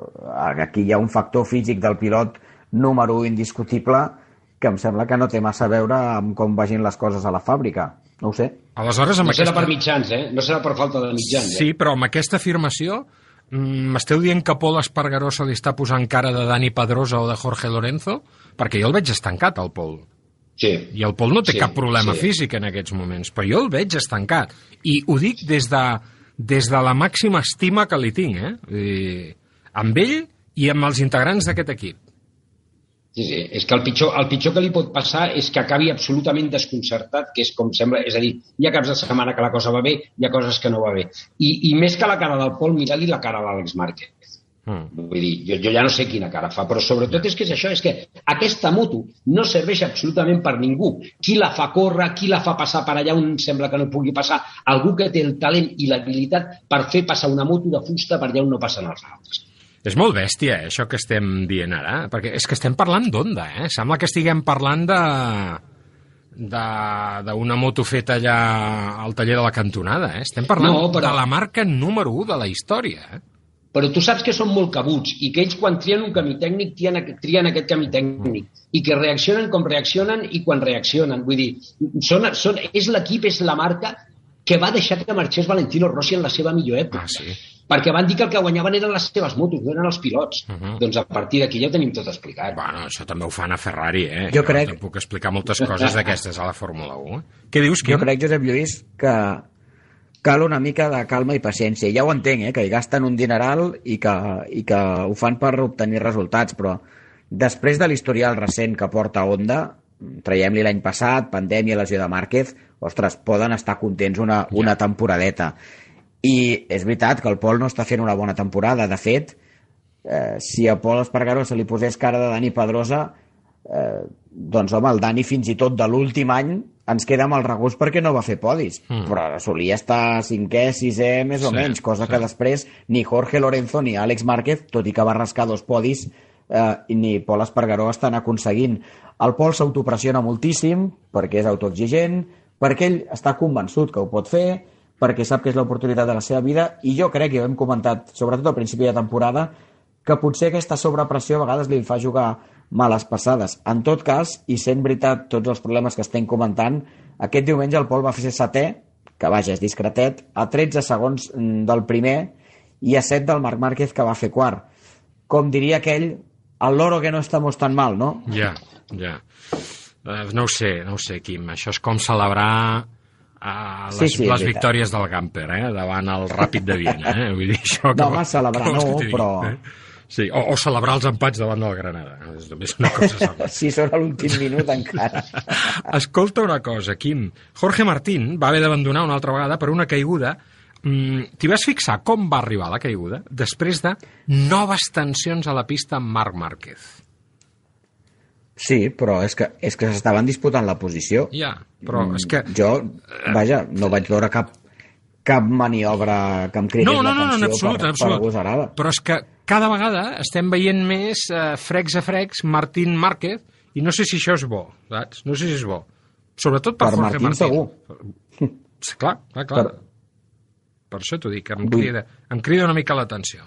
aquí hi ha un factor físic del pilot número un indiscutible que em sembla que no té massa a veure amb com vagin les coses a la fàbrica. No ho sé. Aleshores, amb No serà aquesta... per mitjans, eh? No serà per falta de mitjans, Sí, eh? però amb aquesta afirmació mm, m'esteu dient que Pol Espargaró se li està posant cara de Dani Pedrosa o de Jorge Lorenzo? Perquè jo el veig estancat, el Pol. Sí. I el Pol no té Sí, cap problema sí. físic en aquests moments, però jo el veig estancat. I ho dic des de, des de la màxima estima que li tinc, eh? Dir, amb ell i amb els integrants d'aquest equip. Sí, sí. És que el pitjor, el pitjor que li pot passar és que acabi absolutament desconcertat, que és com sembla... És a dir, hi ha caps de setmana que la cosa va bé, hi ha coses que no va bé. I, i més que la cara del Pol, mira-li la cara a l'Àlex Márquez. Mm. Vull dir, jo, jo ja no sé quina cara fa, però sobretot és que és això, és que aquesta moto no serveix absolutament per ningú. Qui la fa córrer, qui la fa passar per allà on sembla que no pugui passar, algú que té el talent i l'habilitat per fer passar una moto de fusta per allà on no passen els altres. És molt bèstia, eh, això que estem dient ara, perquè és que estem parlant d'Onda, eh? Sembla que estiguem parlant de d'una moto feta allà al taller de la cantonada, eh? Estem parlant No, però- de la marca número 1 de la història, eh? però tu saps que són molt cabuts i que ells quan trien un camí tècnic trien, trien aquest camí tècnic i que reaccionen com reaccionen i quan reaccionen. Vull dir, són, són, és l'equip, és la marca que va deixar que marxés Valentino Rossi en la seva millor època. Ah, sí. Perquè van dir que el que guanyaven eren les seves motos, no eren els pilots. Uh -huh. Doncs a partir d'aquí ja ho tenim tot explicat. Bueno, això també ho fan a Ferrari, eh? Jo crec- No puc explicar moltes coses d'aquestes a la Fórmula 1. Eh? Què dius, Quim? Jo crec, Josep Lluís, que cal una mica de calma i paciència. Ja ho entenc, eh, que hi gasten un dineral i que, i que ho fan per obtenir resultats, però després de l'historial recent que porta Honda, traiem-li l'any passat, pandèmia, lesió de Márquez, ostres, poden estar contents una, una temporadeta. I és veritat que el Pol no està fent una bona temporada. De fet, eh, si a Pol Espargaró se li posés cara de Dani Pedrosa, eh, doncs home, el Dani fins i tot de l'últim any ens queda amb el regust perquè no va fer podis, mm. però solia estar cinquè, sisè, més o Sí, menys, cosa sí. que després ni Jorge Lorenzo ni Àlex Márquez, tot i que va rascar dos podis, eh, ni Pol Espargaró estan aconseguint. El Pol s'autopressiona moltíssim perquè és autoexigent, perquè ell està convençut que ho pot fer, perquè sap que és l'oportunitat de la seva vida, i jo crec, i ho hem comentat, sobretot al principi de temporada, que potser aquesta sobrepressió a vegades li fa jugar males passades. En tot cas, i sent veritat tots els problemes que estem comentant, aquest diumenge el Pol va fer setè, que vaja, és discretet, a 13 segons mm, del primer i a 7 del Marc Márquez, que va fer quart. Com diria aquell, el loro que no estamos tan mal, no? Ja, ja. Eh, no ho sé, no ho sé, Quim. Això és com celebrar uh, Sí, les, sí, és les victòries del Gamper, eh? davant el Ràpid de Viena. Eh? Vull dir, això No, home, celebrar no, que però- Eh? Sí, o, o celebrar els empats davant del Granada. És només una cosa [LAUGHS] semblant. Si són a l'últim minut encara. [LAUGHS] Escolta una cosa, Quim. Jorge Martín va haver d'abandonar una altra vegada per una caiguda. Mm, T'hi vas fixar com va arribar la caiguda? Després de noves tensions a la pista amb Marc Márquez. Sí, però és que és que s'estaven disputant la posició. Ja, però és que... Jo, vaja, no vaig veure cap cap maniobra que em cridés No, no, no, no, absolut, per, absolut. per agosarada. Però és que cada vegada estem veient més eh, frecs a frecs Martín Márquez i no sé si això és bo, saps? No sé si és bo. Sobretot per, Per Jorge Martín, Martín. segur. [LAUGHS] Sí, Clar, clar, clar. Per- Per això t'ho dic, em Vull- crida, em crida una mica l'atenció.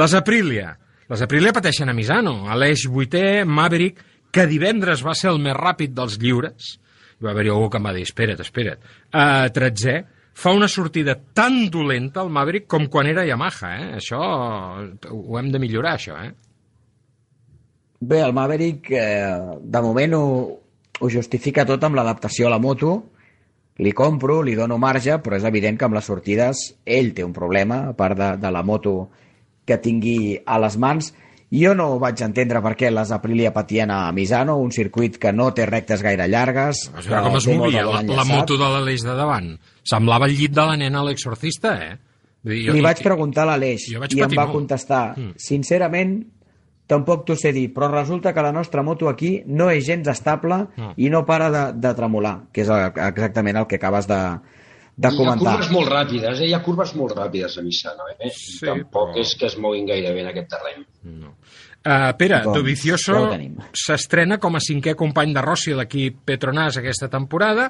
Les Aprilia. Les Aprilia pateixen a Misano. Aleix vuitè, Maverick, que divendres va ser el més ràpid dels lliures. Hi va haver-hi algú que em va dir, espera't, espera't. Uh, tretzè, fa una sortida tan dolenta el Maverick com quan era Yamaha, eh? Això ho hem de millorar, això, eh? Bé, el Maverick eh, de moment ho, ho justifica tot amb l'adaptació a la moto. Li compro, li dono marge, però és evident que amb les sortides ell té un problema, a part de, de la moto que tingui a les mans. Jo no vaig entendre per què les Aprilia patien a Misano, un circuit que no té rectes gaire llargues. Vas veure com es movia la, la moto de l'Aleix de davant. Semblava el llit de la nena a l'exorcista, eh? Dir, Li i- vaig preguntar a l'Aleix jo i em va molt. contestar, Mm. sincerament, tampoc t'ho sé dir, però resulta que la nostra moto aquí no és gens estable No. i no para de, de tremolar, que és exactament el que acabes de, de Hi ha comentar. curves molt ràpides, eh? hi ha curves molt ràpides a Misano. Eh? Sí, Tampoc però- és que es moguin gaire bé en aquest terreny. Uh, Pere, Doncs, Dovizioso s'estrena com a cinquè company de Rossi a l'equip Petronas aquesta temporada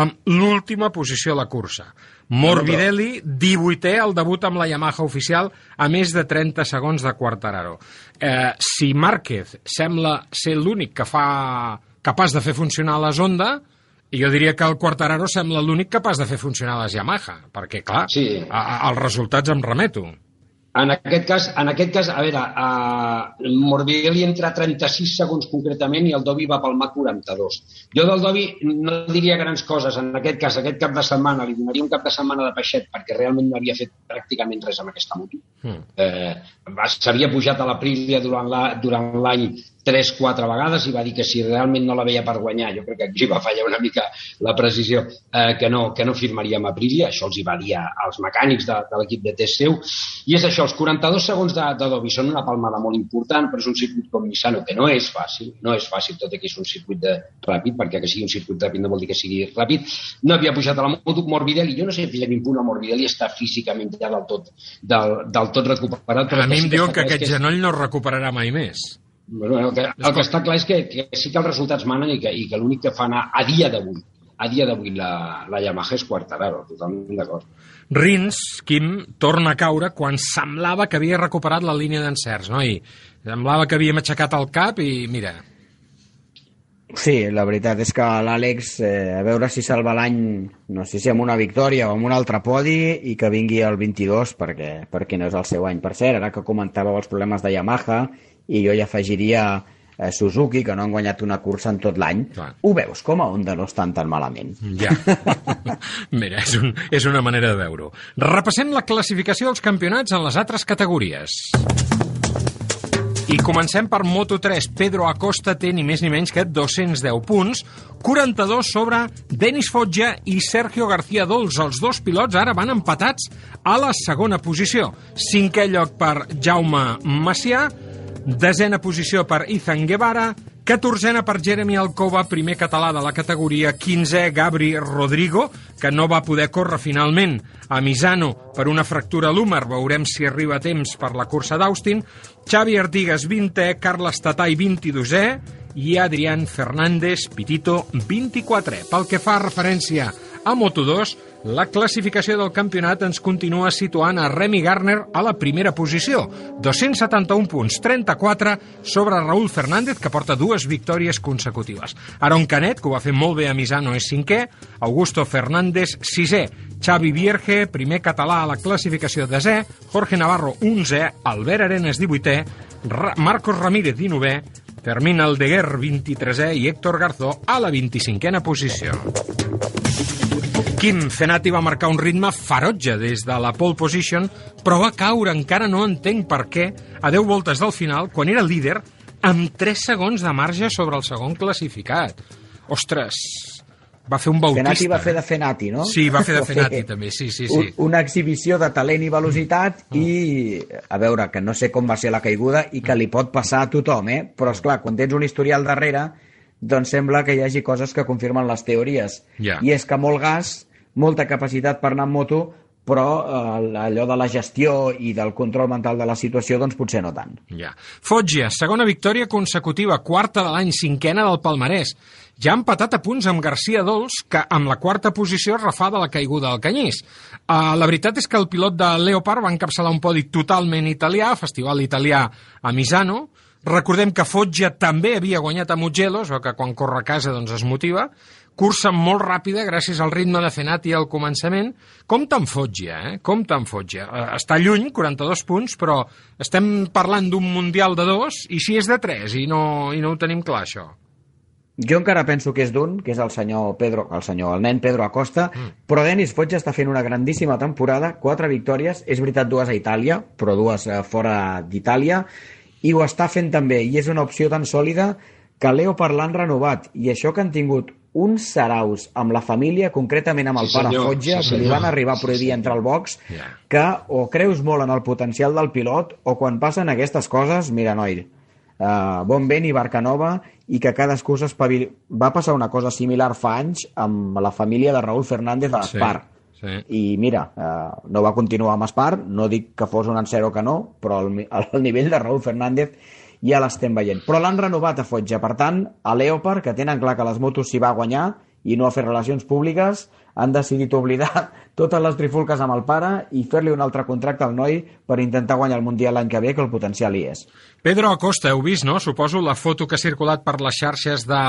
amb l'última posició a la cursa. Morbidelli, 18è al debut amb la Yamaha oficial a més de 30 segons de Quartararo. Eh, si Márquez sembla ser l'únic que fa capaç de fer funcionar la Honda, i jo diria que el Quartararo sembla l'únic capaç de fer funcionar les Yamaha, perquè, clar, Sí. a, a, als resultats em remeto. En aquest cas, en aquest cas a veure, uh, Morbidelli entra a 36 segons concretament i el Dobby va palmar 42. Jo del Dobby no diria grans coses en aquest cas, aquest cap de setmana, li donaria un cap de setmana de peixet perquè realment no havia fet pràcticament res amb aquesta moto. Mm. Eh, S'havia pujat a la Prília durant la- durant l'any 3-4 vegades i va dir que si realment no la veia per guanyar, jo crec que aquí va fallar una mica la precisió, eh, que, no, que no firmaria amb Aprilia, això els hi va dir als mecànics de, de l'equip de test seu, i és això, els 42 segons de, de Dobby són una palmada molt important, però és un circuit com Misano, que no és fàcil, no és fàcil, tot i que és un circuit de, ràpid, perquè que sigui un circuit ràpid no vol dir que sigui ràpid, no havia pujat a la moto Morbidelli, jo no sé fins a quin punt el Morbidelli està físicament ja del tot, del, del tot recuperat. però A mi em que està que clar aquest és genoll no es recuperarà mai més. Bueno, el que, el que està clar és que, que sí que els resultats manen i que, i que l'únic que fa anar a dia d'avui a dia d'avui la, la Yamaha és Quartararo, totalment d'acord. Rins, Quim, torna a caure quan semblava que havia recuperat la línia d'encerts, no? I semblava que havíem aixecat el cap i, mira, Sí, la veritat és que l'Àlex, eh, a veure si salva l'any, no sé si amb una victòria o amb un altre podi, i que vingui el 22, perquè, perquè no és el seu any. Per cert, ara que comentàveu els problemes de Yamaha, i jo hi afegiria eh, Suzuki, que no han guanyat una cursa en tot l'any, ho veus, com a Honda no estan tan malament. ja. [LAUGHS] Mira, és, un, és una manera de veure-ho. Repassem la classificació dels campionats en les altres categories. I comencem per Moto3. Pedro Acosta té ni més ni menys que 210 punts, 42 sobre Denis Foggia i Sergio García Dols. Els dos pilots ara van empatats a la segona posició. Cinquè lloc per Jaume Macià, desena posició per Ethan Guevara, catorzena per Jeremy Alcoba, primer català de la categoria, 15è Gabri Rodrigo, que no va poder córrer finalment a Misano per una fractura lúmer, veurem si arriba a temps per la cursa d'Austin, Xavi Artigas 20è, Carles Tatay 22è i Adrián Fernández Pitito 24è. Pel que fa referència a Moto2, la classificació del campionat ens continua situant a Remy Garner a la primera posició, 271 punts, 34 sobre Raúl Fernández, que porta dues victòries consecutives. Aaron Canet, que ho va fer molt bé a Misano, és cinquè, Augusto Fernández, sisè, Xavi Vierge, primer català a la classificació desè, Jorge Navarro, 11è, Albert Arenas, 18è, Ra Marcos Ramírez, 19è, Fermín Aldeguer, 23è, i Héctor Garzó a la 25a posició. Kim Fenati va marcar un ritme ferotge des de la pole position, però va caure, encara no entenc per què, a 10 voltes del final, quan era líder, amb 3 segons de marge sobre el segon classificat. Ostres, va fer un bautista. Fenati va fer de Fenati, no? Sí, va fer de Va fer Fenati, també, sí, sí, sí. Un, una exhibició de talent i velocitat i, a veure, que no sé com va ser la caiguda i que li pot passar a tothom, eh? Però, és clar quan tens un historial darrere, doncs sembla que hi hagi coses que confirmen les teories. Ja. I és que molt gas, molta capacitat per anar amb moto, però eh, allò de la gestió i del control mental de la situació, doncs potser no tant. Ja. Foggia, segona victòria consecutiva, quarta de l'any, cinquena del palmarès. Ja ha empatat a punts amb Garcia Dols, que amb la quarta posició refà de la caiguda del Canyís. Uh, la veritat és que el pilot de Leopard va encapçalar un podi totalment italià, festival italià a Misano. Recordem que Foggia també havia guanyat a Mugello, o que quan corre a casa doncs es motiva. Cursa molt ràpida gràcies al ritme de Fenati al començament. Com te'n Foggia, eh? Com te'n Foggia. Uh, està lluny, 42 punts, però estem parlant d'un Mundial de dos, i si és de tres, i no, i no ho tenim clar, això. Jo encara penso que és d'un, que és el senyor Pedro, el senyor, el nen Pedro Acosta, mm. però Denis Foggia està fent una grandíssima temporada, quatre victòries, és veritat dues a Itàlia, però dues eh, fora d'Itàlia, i ho està fent també, i és una opció tan sòlida que Leo l'han renovat, i això que han tingut uns saraus amb la família, concretament amb el Sí, pare senyor, Foggia, sí, que li van arribar a prohibir Sí, entrar al box, Ja. que o creus molt en el potencial del pilot, o quan passen aquestes coses, mira, noi, uh, bon vent i barca nova, i que cadascú s'espavili... Va passar una cosa similar fa anys amb la família de Raúl Fernández a Sí, l'Espar. sí. I mira, uh, no va continuar amb Espar, no dic que fos un encero que no, però el, [LAUGHS] el nivell de Raúl Fernández ja l'estem veient. Però l'han renovat a Foggia, per tant, a Leopard, que tenen clar que les motos s'hi va guanyar, i no a fer relacions públiques, han decidit oblidar [LAUGHS] totes les trifulques amb el pare i fer-li un altre contracte al noi per intentar guanyar el Mundial l'any que ve, que el potencial hi és. Pedro Acosta, heu vist, no? Suposo la foto que ha circulat per les xarxes de,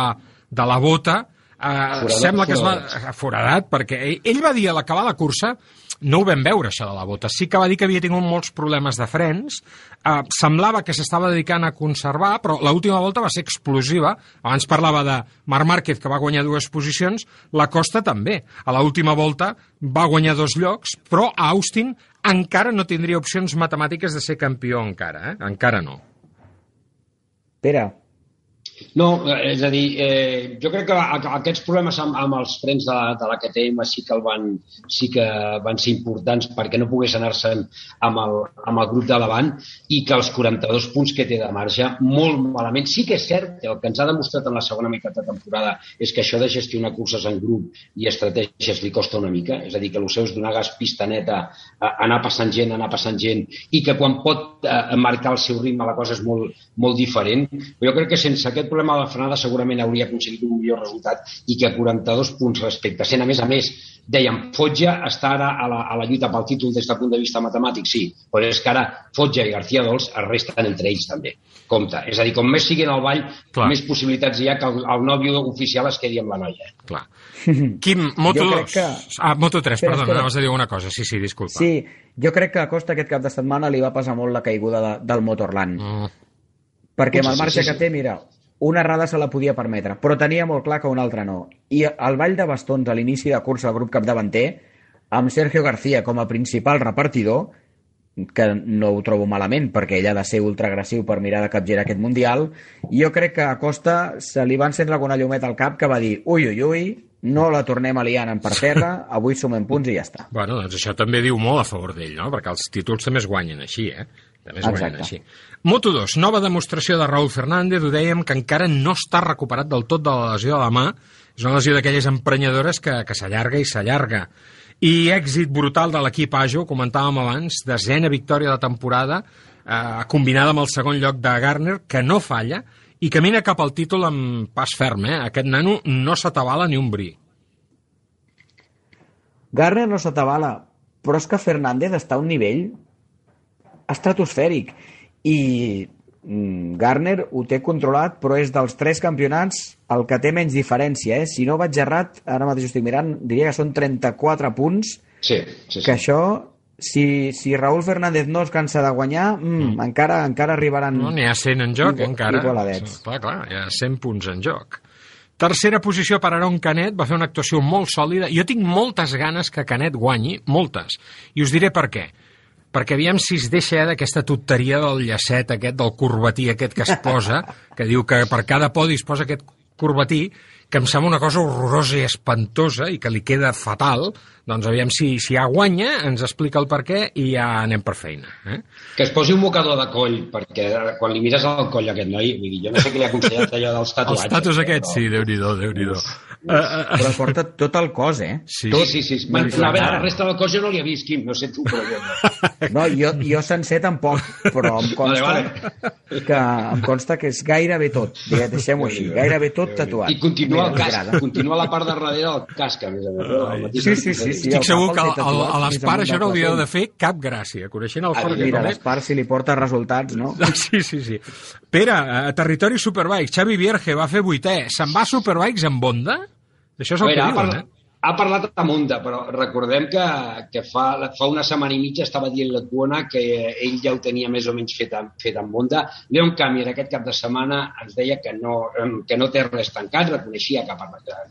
de la bota. Uh, sembla que es va... Foradat, perquè ell, ell va dir a l'acabar la cursa no ho vam veure, això de la bota. Sí que va dir que havia tingut molts problemes de frens, eh, semblava que s'estava dedicant a conservar, però l'última volta va ser explosiva. Abans parlava de Marc Márquez, que va guanyar dues posicions, la Costa també. A l'última volta va guanyar dos llocs, però a Austin encara no tindria opcions matemàtiques de ser campió encara, eh? Encara no. Pere, No, eh, és a dir, eh, jo crec que aquests problemes amb, amb els frens de, de la KTM sí que, el van, sí que van ser importants perquè no pogués anar-se'n amb, el, amb el grup de davant i que els 42 punts que té de marge, molt malament. Sí que és cert que el que ens ha demostrat en la segona meitat de temporada és que això de gestionar curses en grup i estratègies li costa una mica, és a dir, que el seu és donar gas pista neta, anar passant gent, anar passant gent, i que quan pot eh, marcar el seu ritme la cosa és molt, molt diferent. Jo crec que sense aquest problema de la frenada segurament hauria aconseguit un millor resultat i que 42 punts respecte, sent a més a més dèiem, Fotja està ara a la, a la lluita pel títol des del punt de vista matemàtic, sí, però és que ara Fotja i García Dols es resten entre ells també. Compte. És a dir, com més siguin al ball, Clar. Més possibilitats hi ha que el, el nòvio oficial es quedi amb la noia. Clar. [LAUGHS] Quim, Moto Jo 2... crec que- Ah, Moto 3, Espera, perdona, espera. anaves a dir una cosa. Sí, sí, disculpa. sí, jo crec que a Costa aquest cap de setmana li va passar molt la caiguda de, del Motorland. Mm. Perquè amb el sí, marge sí, que sí. té, mira, una errada se la podia permetre, però tenia molt clar que una altra no. I al ball de bastons a l'inici de cursa al grup capdavanter, amb Sergio García com a principal repartidor, que no ho trobo malament perquè ell ha de ser ultraagressiu per mirar de capgirar aquest Mundial, jo crec que a Costa se li va encendre alguna llumeta al cap que va dir ui, ui, ui, no la tornem aliant en per terra, avui sumem punts i ja està. Bueno, doncs això també diu molt a favor d'ell, no? Perquè els títols també es guanyen així, eh? Es guanyen Exacte. així. Moto 2, nova demostració de Raúl Fernández, ho dèiem, que encara no està recuperat del tot de la lesió de la mà. És una lesió d'aquelles emprenyadores que, que s'allarga i s'allarga. I èxit brutal de l'equip Ajo, comentàvem abans, desena victòria de temporada, eh, combinada amb el segon lloc de Garner, que no falla, i camina cap al títol amb pas ferm, eh? Aquest nano no s'atabala ni un bri. Garner no s'atabala, però és que Fernández està a un nivell estratosfèric i mm, Garner ho té controlat, però és dels tres campionats el que té menys diferència. Eh? Si no vaig errat, ara mateix estic mirant, diria que són 34 punts, Sí, sí, sí. que això, si, si Raúl Fernández no es cansa de guanyar, mm, mm. encara encara arribaran... No, n'hi ha 100 en joc, Igual- encara. igualadets. Clar, clar, hi ha 100 punts en joc. Tercera posició per Aaron Canet, va fer una actuació molt sòlida. Jo tinc moltes ganes que Canet guanyi, moltes. I us diré per què. Perquè aviam si es deixa eh, d'aquesta tonteria del llacet aquest, del corbatí aquest que es posa, [LAUGHS] que diu que per cada podi es posa aquest corbatí, que em sembla una cosa horrorosa i espantosa i que li queda fatal, doncs aviam si, si ja guanya, ens explica el per què i ja anem per feina. Eh? Que es posi un mocador de coll, perquè quan li mires al coll aquest noi, vull dir, jo no sé què li ha aconsellat allò dels [LAUGHS] Els tatuatges. eh, aquests, però- sí, déu-n'hi-do, déu-n'hi-do. Uh, uh, Però porta tot el cos, eh? Sí. Sí, sí, sí. A veure, clar. la resta del cos jo no li he vist, Quim, no sé tu, però jo no. [LAUGHS] No, jo, jo sencer tampoc, però em consta, Vale, Que, em consta que és gairebé tot, deixem-ho així, gairebé tot tatuat. I continua el Mira, casc, m'agrada. continua la part de darrere del casc, a més a més. no? Sí, sí, sí, sí. Estic segur cap que el a l'Espar això no hauria de fer cap gràcia. Coneixent el Ah, Jorge Mira, Comet... l'Espar si li porta resultats, no? [LAUGHS] Sí, sí, sí. Pere, a territori Superbikes, Xavi Vierge va fer vuitè. Se'n va a Superbikes amb Honda? Això és A el veure, que ha, diuen, parlat, eh? ha parlat amb Honda, però recordem que, que fa, fa una setmana i mitja estava dient l'Atuona que ell ja ho tenia més o menys fet, fet amb Honda. Leon Camir aquest cap de setmana ens deia que no, que no té res tancat, reconeixia que,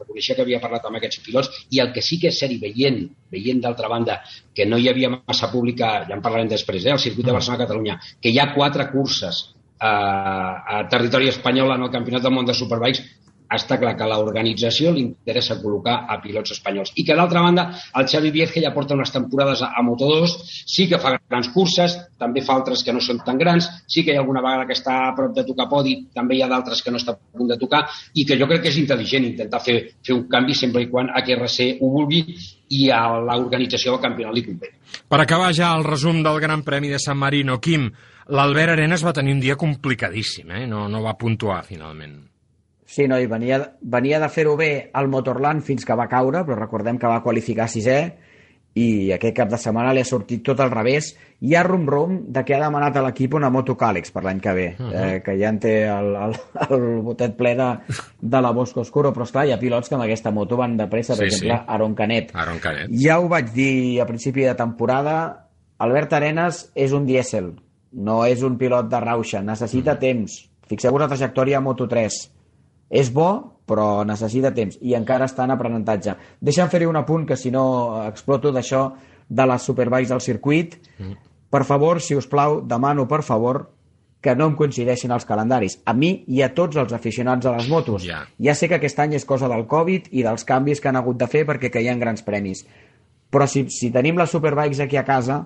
reconeixia que havia parlat amb aquests pilots i el que sí que és seri, veient, veient d'altra banda que no hi havia massa pública, ja en parlarem després, eh, al circuit de Barcelona-Catalunya, que hi ha quatre curses eh, a territori espanyol en el Campionat del Món de Superbikes, està clar que a l'organització li interessa col·locar a pilots espanyols. I que, d'altra banda, el Xavi Vierge ja porta unes temporades a, a Moto2, sí que fa grans curses, també fa altres que no són tan grans, sí que hi ha alguna vegada que està a prop de tocar podi, també hi ha d'altres que no està a punt de tocar, i que jo crec que és intel·ligent intentar fer, fer un canvi sempre i quan HRC ho vulgui i a l'organització del campionat li convé. Per acabar ja el resum del Gran Premi de San Marino, Quim, l'Albert Arenas va tenir un dia complicadíssim, eh? No, no va puntuar, finalment. Sí, no, i venia, venia de fer-ho bé al Motorland fins que va caure, però recordem que va qualificar sisè i aquest cap de setmana li ha sortit tot al revés. Hi ha rum-rum de que ha demanat a l'equip una moto Càlix per l'any que ve, uh -huh. eh, que ja en té el, el, el botet ple de, de la Bosco Oscuro, però esclar, hi ha pilots que amb aquesta moto van de pressa, per Sí, exemple, sí. Aaron Canet. Aaron Canet. Ja ho vaig dir a principi de temporada, Albert Arenas és un dièsel, no és un pilot de rauxa, necessita Mm. temps. Fixeu-vos la trajectòria a Moto3. És bo, però necessita temps, i encara està en aprenentatge. Deixa'm fer-hi un apunt, que si no eh, exploto d'això de les superbikes del circuit. Mm. Per favor, si us plau, demano, per favor, que no em coincideixin els calendaris. A mi i a tots els aficionats a les motos. Ja. ja sé que aquest any és cosa del Covid i dels canvis que han hagut de fer perquè caien grans premis. Però si, si tenim les superbikes aquí a casa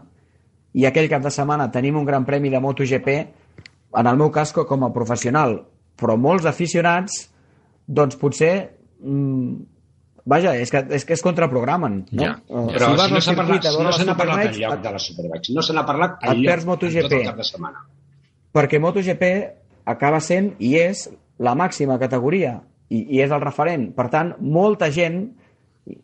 i aquell cap de setmana tenim un gran premi de MotoGP, en el meu cas co- com a professional, però molts aficionats, doncs potser... Mm, vaja, és que, és que es contraprogramen. No? Ja. Però si vas no s'ha parlat, veure no se n'ha parlat enlloc de les Superbikes. No se n'ha parlat enlloc perds MotoGP. tot el cap de setmana. perquè MotoGP acaba sent i és la màxima categoria i, i és el referent. Per tant, molta gent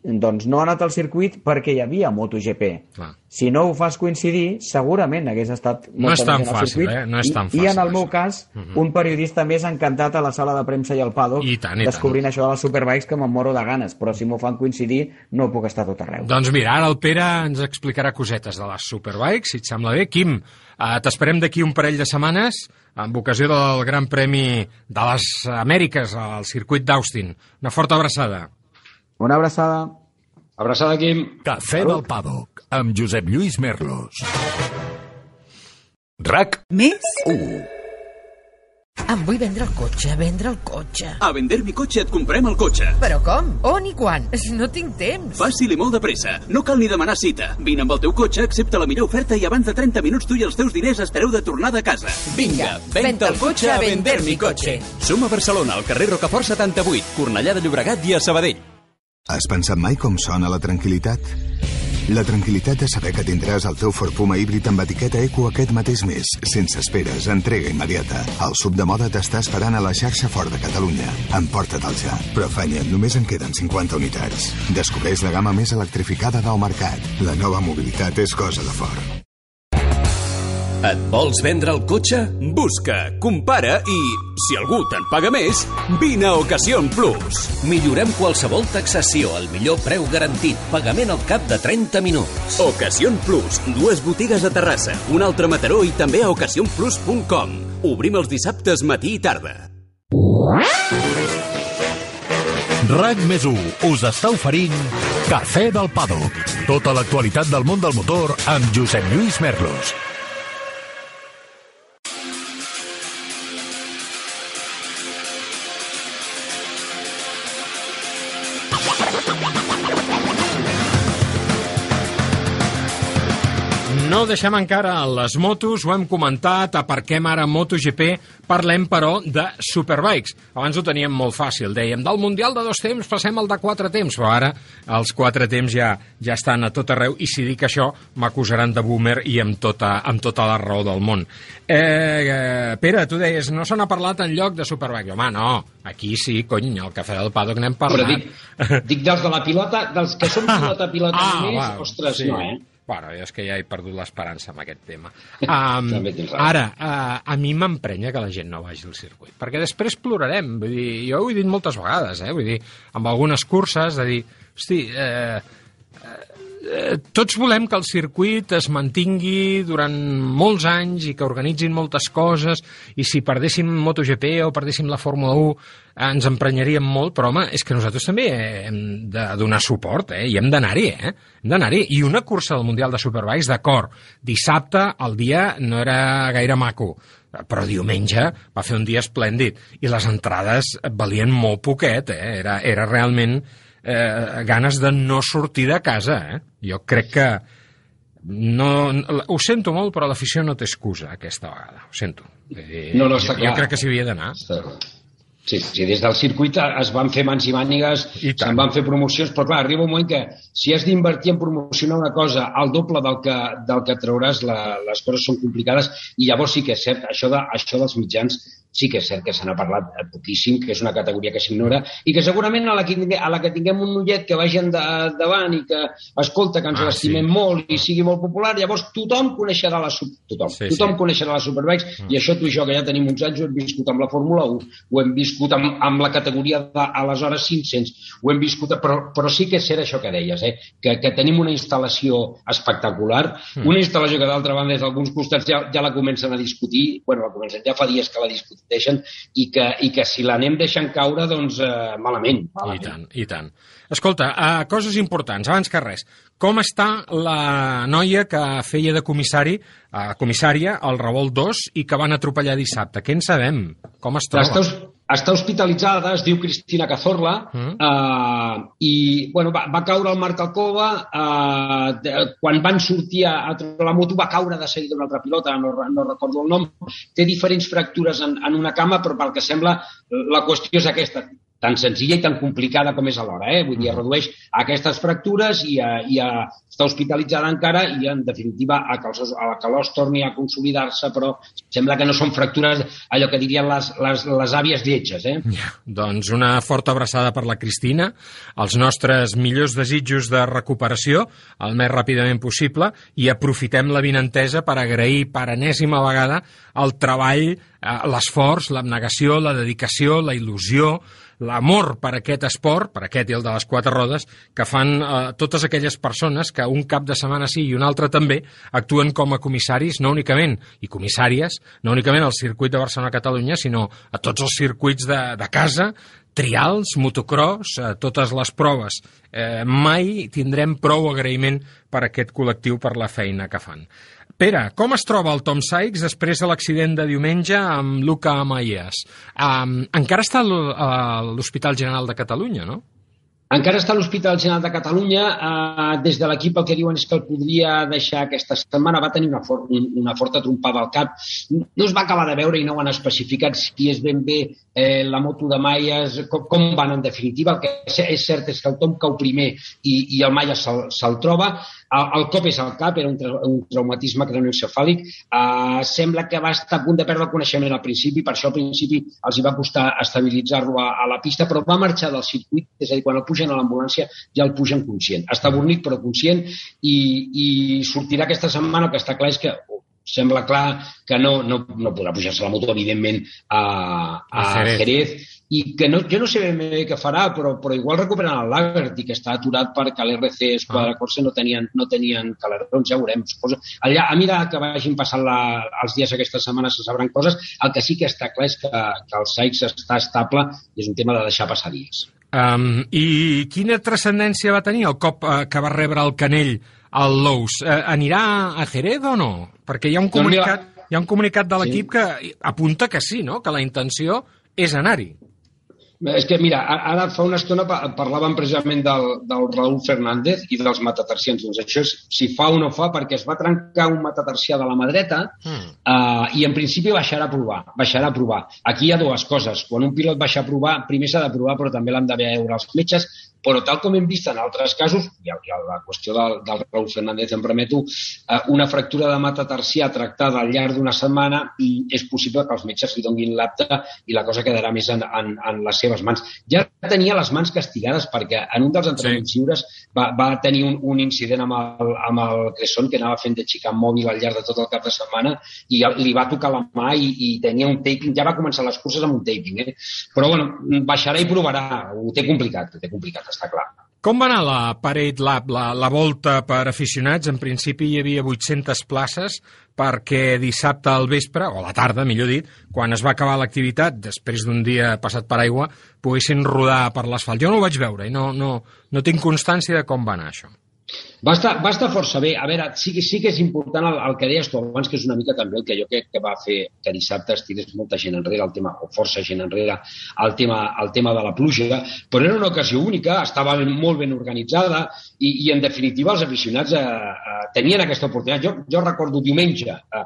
doncs no ha anat al circuit perquè hi havia MotoGP. Clar. Si no ho fas coincidir, segurament hagués estat No és tan fàcil, circuit. eh? No és tan I, I en fàcil, el meu això. cas, Mhm. un periodista més encantat a la sala de premsa i al paddock I tant, i descobrint això de les superbikes que me'n moro de ganes, però si m'ho fan coincidir no puc estar tot arreu. Doncs mira, ara el Pere ens explicarà cosetes de les Superbikes, si et sembla bé. Quim, eh, t'esperem d'aquí un parell de setmanes amb ocasió del Gran Premi de les Amèriques al circuit d'Austin. Una forta abraçada. Una abraçada. Abraçada, Quim. Cafè del Paddock, amb Josep Lluís Merlos. RAC Més? 1. Em vull vendre el cotxe, vendre el cotxe. A Vender mi cotxe et comprem el cotxe. Però com? On i quan? No tinc temps. Fàcil i molt de pressa. No cal ni demanar cita. Vine amb el teu cotxe, accepta la millor oferta i abans de 30 minuts tu i els teus diners espereu de tornada a casa. Vinga, venta el cotxe a Vender mi cotxe. Som a Barcelona, al carrer Rocafort 78, Cornellà de Llobregat i a Sabadell. Has pensat mai com sona la tranquil·litat? La tranquil·litat de saber que tindràs el teu Ford Puma híbrid amb etiqueta Eco aquest mateix mes, sense esperes, entrega immediata. El sub de moda t'està esperant a la xarxa Ford de Catalunya. Emporta-te'l ja. Però afanya, només en queden 50 unitats. Descobreix la gamma més electrificada del mercat. La nova mobilitat és cosa de Ford. Et vols vendre el cotxe? Busca, compara i, si algú te'n paga més, vine a Ocasión Plus. Millorem qualsevol taxació al millor preu garantit, pagament al cap de 30 minuts. Ocasión Plus, dues botigues a Terrassa, un altre Mataró i també a ocasionplus.com. Obrim els dissabtes matí i tarda. RAC més 1 us està oferint Cafè del Paddock. Tota l'actualitat del món del motor amb Josep Lluís Merlos. Deixem encara les motos, ho hem comentat, aparquem ara MotoGP, parlem, però, de Superbikes. Abans ho teníem molt fàcil, dèiem, del Mundial de dos temps passem al de quatre temps, però ara els quatre temps ja ja estan a tot arreu, i si dic això m'acusaran de boomer i amb tota, amb tota la raó del món. Eh, eh, Pere, tu deies, no se n'ha parlat en lloc de Superbikes. Home, no, aquí sí, cony, al Cafè del Paddock n'hem Però parlat. dic, dic dels de la pilota, dels que són [LAUGHS] pilota-pilota Ah, només, va, ostres, sí. no, eh? Bueno, jo és que ja he perdut l'esperança amb aquest tema. [LAUGHS] Um, ara, uh, a mi m'emprenya que la gent no vagi al circuit, perquè després plorarem. Vull dir, jo ho he dit moltes vegades, eh? Vull dir, amb algunes curses, de dir, hosti, eh, tots volem que el circuit es mantingui durant molts anys i que organitzin moltes coses i si perdéssim MotoGP o perdéssim la Fórmula 1 eh, ens emprenyaríem molt, però home, és que nosaltres també hem de donar suport eh? i hem d'anar-hi, eh? Hem d'anar-hi. I una cursa del Mundial de Superbikes, d'acord, dissabte el dia no era gaire maco, però diumenge va fer un dia esplèndid i les entrades valien molt poquet, eh? era, era realment eh, ganes de no sortir de casa. Eh? Jo crec que no, ho sento molt, però l'afició no té excusa aquesta vegada. Ho sento. Dir, No, no, està jo, clar. jo crec que s'hi havia d'anar. Sí, sí, des del circuit es van fer mans i mànigues, I tant. se'n van fer promocions, però clar, arriba un moment que si has d'invertir en promocionar una cosa al doble del que, del que trauràs, la, les coses són complicades i llavors sí que és cert, això, de, això dels mitjans sí que és cert que se n'ha parlat eh, poquíssim, que és una categoria que s'ignora i que segurament a la que, a la que tinguem un ullet que vagi endavant i que escolta que ens Ah, l'estimem sí. molt i sigui molt popular, llavors tothom coneixerà la, tothom, Sí, tothom sí. coneixerà les Superbikes Mm. i això tu i jo, que ja tenim uns anys, ho hem viscut amb la Fórmula 1, ho hem viscut amb, amb la categoria d'aleshores 500, ho hem viscut, però, però sí que és cert això que deies, eh? que, que tenim una instal·lació espectacular, Mm. una instal·lació que d'altra banda des d'alguns costats ja, ja la comencen a discutir, bueno, la comencen, ja fa dies que la discuteixen i que, i que si l'anem deixant caure, doncs eh, malament. I malament. tant, i tant. Escolta, uh, coses importants, abans que res. Com està la noia que feia de comissari, uh, comissària al Revolt 2 i que van atropellar dissabte? Què en sabem? Com es troba? Està, hos- està hospitalitzada, es diu Cristina Cazorla, Mm. eh, i bueno, va, va caure al Marc Alcova, eh, de, quan van sortir a, a treure la moto va caure de seguida una altra pilota, no, no recordo el nom, té diferents fractures en, en una cama, però pel que sembla la qüestió és aquesta, tan senzilla i tan complicada com és alhora, eh? vull dir, es redueix aquestes fractures i, a, i a, està hospitalitzada encara i en definitiva a que, els, a que l'os torni a consolidar-se, però sembla que no són fractures allò que dirien les, les, les àvies lletges, eh? Ja, doncs una forta abraçada per la Cristina, els nostres millors desitjos de recuperació el més ràpidament possible i aprofitem la vinentesa per agrair per enèsima vegada el treball, eh, l'esforç, l'abnegació, la dedicació, la il·lusió, l'amor per aquest esport, per aquest i el de les quatre rodes, que fan eh, totes aquelles persones que un cap de setmana sí i un altre també actuen com a comissaris, no únicament, i comissàries, no únicament al circuit de Barcelona-Catalunya, sinó a tots els circuits de, de casa, trials, motocross, eh, totes les proves. Eh, mai tindrem prou agraïment per aquest col·lectiu per la feina que fan. Pere, com es troba el Tom Sykes després de l'accident de diumenge amb Luca Amaies? Um, encara està a l'ho- a l'Hospital General de Catalunya, no? Encara està a l'Hospital General de Catalunya. Eh, des de l'equip el que diuen és que el podria deixar aquesta setmana. Va tenir una, for un- una forta trompada al cap. No es va acabar de veure i no ho han especificat si és ben bé eh, la moto de Maies, com, com van en definitiva. El que és- cert és que el Tom cau primer i, i el Maia se'l se troba. El, el cop és al cap, era un, tra un traumatisme cranioencefàlic. Eh, sembla que va estar a punt de perdre el coneixement al principi, per això al principi els hi va costar estabilitzar-lo a, a la pista, però va marxar del circuit, és a dir, quan el pugen a l'ambulància ja el pugen conscient. Està bornit però conscient i, i sortirà aquesta setmana, el que està clar és que sembla clar que no, no, no podrà pujar-se la moto, evidentment, a, a, A Jerez. Jerez. i que no, jo no sé ben bé què farà, però, però igual recuperen el Lagerty, que està aturat perquè l'RC Esquadra Corse no tenien, no tenien calerons, ja ho veurem. Suposo. Allà, a mesura que vagin passant la, els dies aquestes setmanes se sabran coses, el que sí que està clar és que, que el Sykes està estable i és un tema de deixar passar dies. Um, I quina transcendència va tenir el cop uh, que va rebre el Canell al Lous? Uh, anirà a Jerez o no? Perquè hi ha un Doncs comunicat, hi ha un comunicat de Sí. l'equip que apunta que sí, no? que la intenció és anar-hi. És que, mira, ara fa una estona pa- parlàvem precisament del, del Raúl Fernández i dels matatarsians. Doncs això és si fa o no fa, perquè es va trencar un matatarsià de la mà dreta Mm. uh, i en principi baixarà a provar. Baixarà a provar. Aquí hi ha dues coses. Quan un pilot baixa a provar, primer s'ha de provar, però també l'han de veure els metges, però tal com hem vist en altres casos, i a, la qüestió del, del Raúl Fernández em permeto, uh, una fractura de matatarsià tractada al llarg d'una setmana i és possible que els metges li donguin l'apte i la cosa quedarà més en, en, en les seves mans. Ja tenia les mans castigades perquè en un dels entrenaments sí. lliures va, va tenir un, un incident amb el, amb el Cresson que anava fent de xicant mòbil al llarg de tot el cap de setmana i li va tocar la mà i, i tenia un taping, ja va començar les curses amb un taping, eh? però bueno, baixarà i provarà, ho té complicat, ho té complicat, està clar. Com va anar la Parade Lab, la, la volta per aficionats? En principi hi havia 800 places perquè dissabte al vespre, o a la tarda, millor dit, quan es va acabar l'activitat, després d'un dia passat per aigua, poguessin rodar per l'asfalt. Jo no ho vaig veure i no, no, no tinc constància de com va anar això. Va estar, va estar força bé. A veure, sí, que- sí que és important el, el que deies tu abans, que és una mica també el que jo crec que va fer que dissabte es tirés molta gent enrere el tema, o força gent enrere el tema, el tema de la pluja, però era una ocasió única, estava molt ben organitzada i, i en definitiva els aficionats eh, eh, tenien aquesta oportunitat. Jo, jo recordo diumenge eh,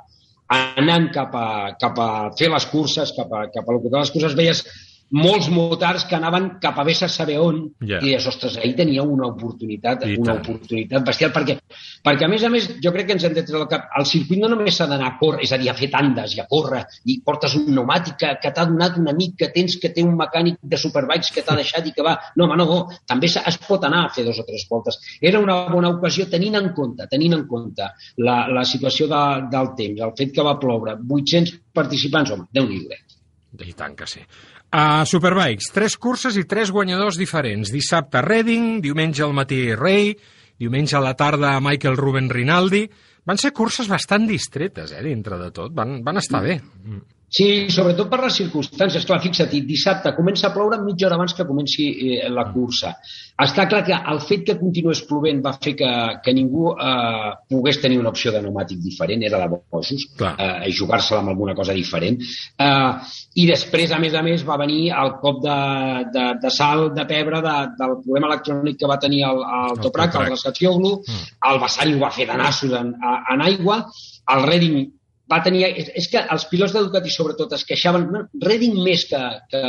anant cap a, cap a fer les curses, cap a, cap a l'ocultar les curses, veies molts motards que anaven cap a vés a saber on, Ja. i deies, ostres, ahir tenia una oportunitat, I una tant. oportunitat bestial, perquè, perquè a més a més, jo crec que ens hem de treure el cap, el circuit no només s'ha d'anar a córrer, és a dir, a fer tandes i a córrer, i portes un pneumàtic que, que t'ha donat un amic que tens, que té un mecànic de superbikes que t'ha deixat i que va... No, home, no, també s'ha- es pot anar a fer dos o tres voltes. Era una bona ocasió tenint en compte, tenint en compte la, la situació de, del temps, el fet que va ploure, 800 participants, home, déu-n'hi-do. eh? I tant que sí. A Superbikes, tres curses i tres guanyadors diferents. Dissabte Reading, diumenge al matí Rey, diumenge a la tarda Michael Ruben Rinaldi. Van ser curses bastant distretes, eh, dintre de tot. Van, van estar bé. Sí, sobretot per les circumstàncies. Clar, fixa't, dissabte comença a ploure mitja hora abans que comenci eh, la cursa. Està clar que el fet que continués plovent va fer que, que ningú eh, pogués tenir una opció de pneumàtic diferent, era de bojos, eh, jugar-se-la amb alguna cosa diferent. Eh, I després, a més a més, va venir el cop de, de, de sal de pebre de, del problema electrònic que va tenir el, el El Toprak, el Rascatioglu, el Bassani ho va fer de nassos en, en aigua, el Redding va tenir... És, és que els pilots de Ducati, sobretot, es queixaven, no, Redding més que, que,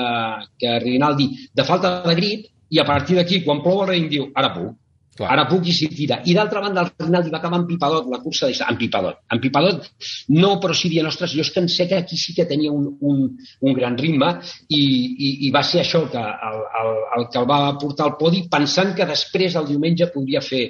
que Rinaldi, de falta de grip, i a partir d'aquí, quan plou el Redding diu, ara puc, Clar. ara puc i s'hi tira. I d'altra banda, el Rinaldi va acabar en Pipadot, la cursa de en Pipadot. En Pipadot no, però sí dient, ostres, jo és que em sé que aquí sí que tenia un, un, un gran ritme i, i, i va ser això que el, el, el que el va portar al podi, pensant que després, el diumenge, podria fer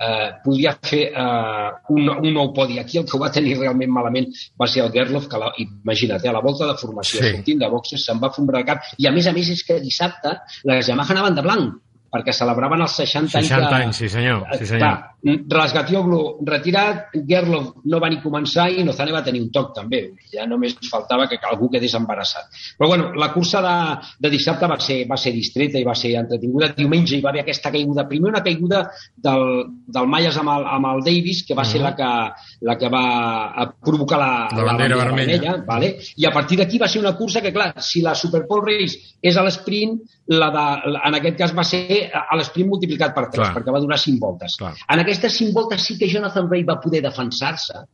eh, podia fer eh, un, un nou podi. Aquí el que ho va tenir realment malament va ser el Gerloff, que la, imagina't, eh, a la volta de formació, Sí. sortint de boxes, se'n va fondre el cap. I a més a més és que dissabte les Yamaha anaven de blanc, perquè celebraven els 60, 60 anys. anys, sí senyor. Sí senyor. Clar, Rasgatioglu retirat, Gerlov no va ni començar i Nozane va tenir un toc també. Ja només faltava que algú quedés embarassat. Però bueno, la cursa de, de dissabte va ser, va ser distreta i va ser entretinguda. Diumenge hi va haver aquesta caiguda. Primer una caiguda del, del Mayas amb el, amb el Davis, que va ser la que, la que va eh, provocar la, La bandera vermella. vale? I a partir d'aquí va ser una cursa que, clar, si la Super Pole Race és a l'esprint, la de, la, en aquest cas va ser a l'esprint multiplicat per 3, Clar. perquè va durar 5 voltes. Clar. En aquestes 5 voltes sí que Jonathan Ray va poder defensar-se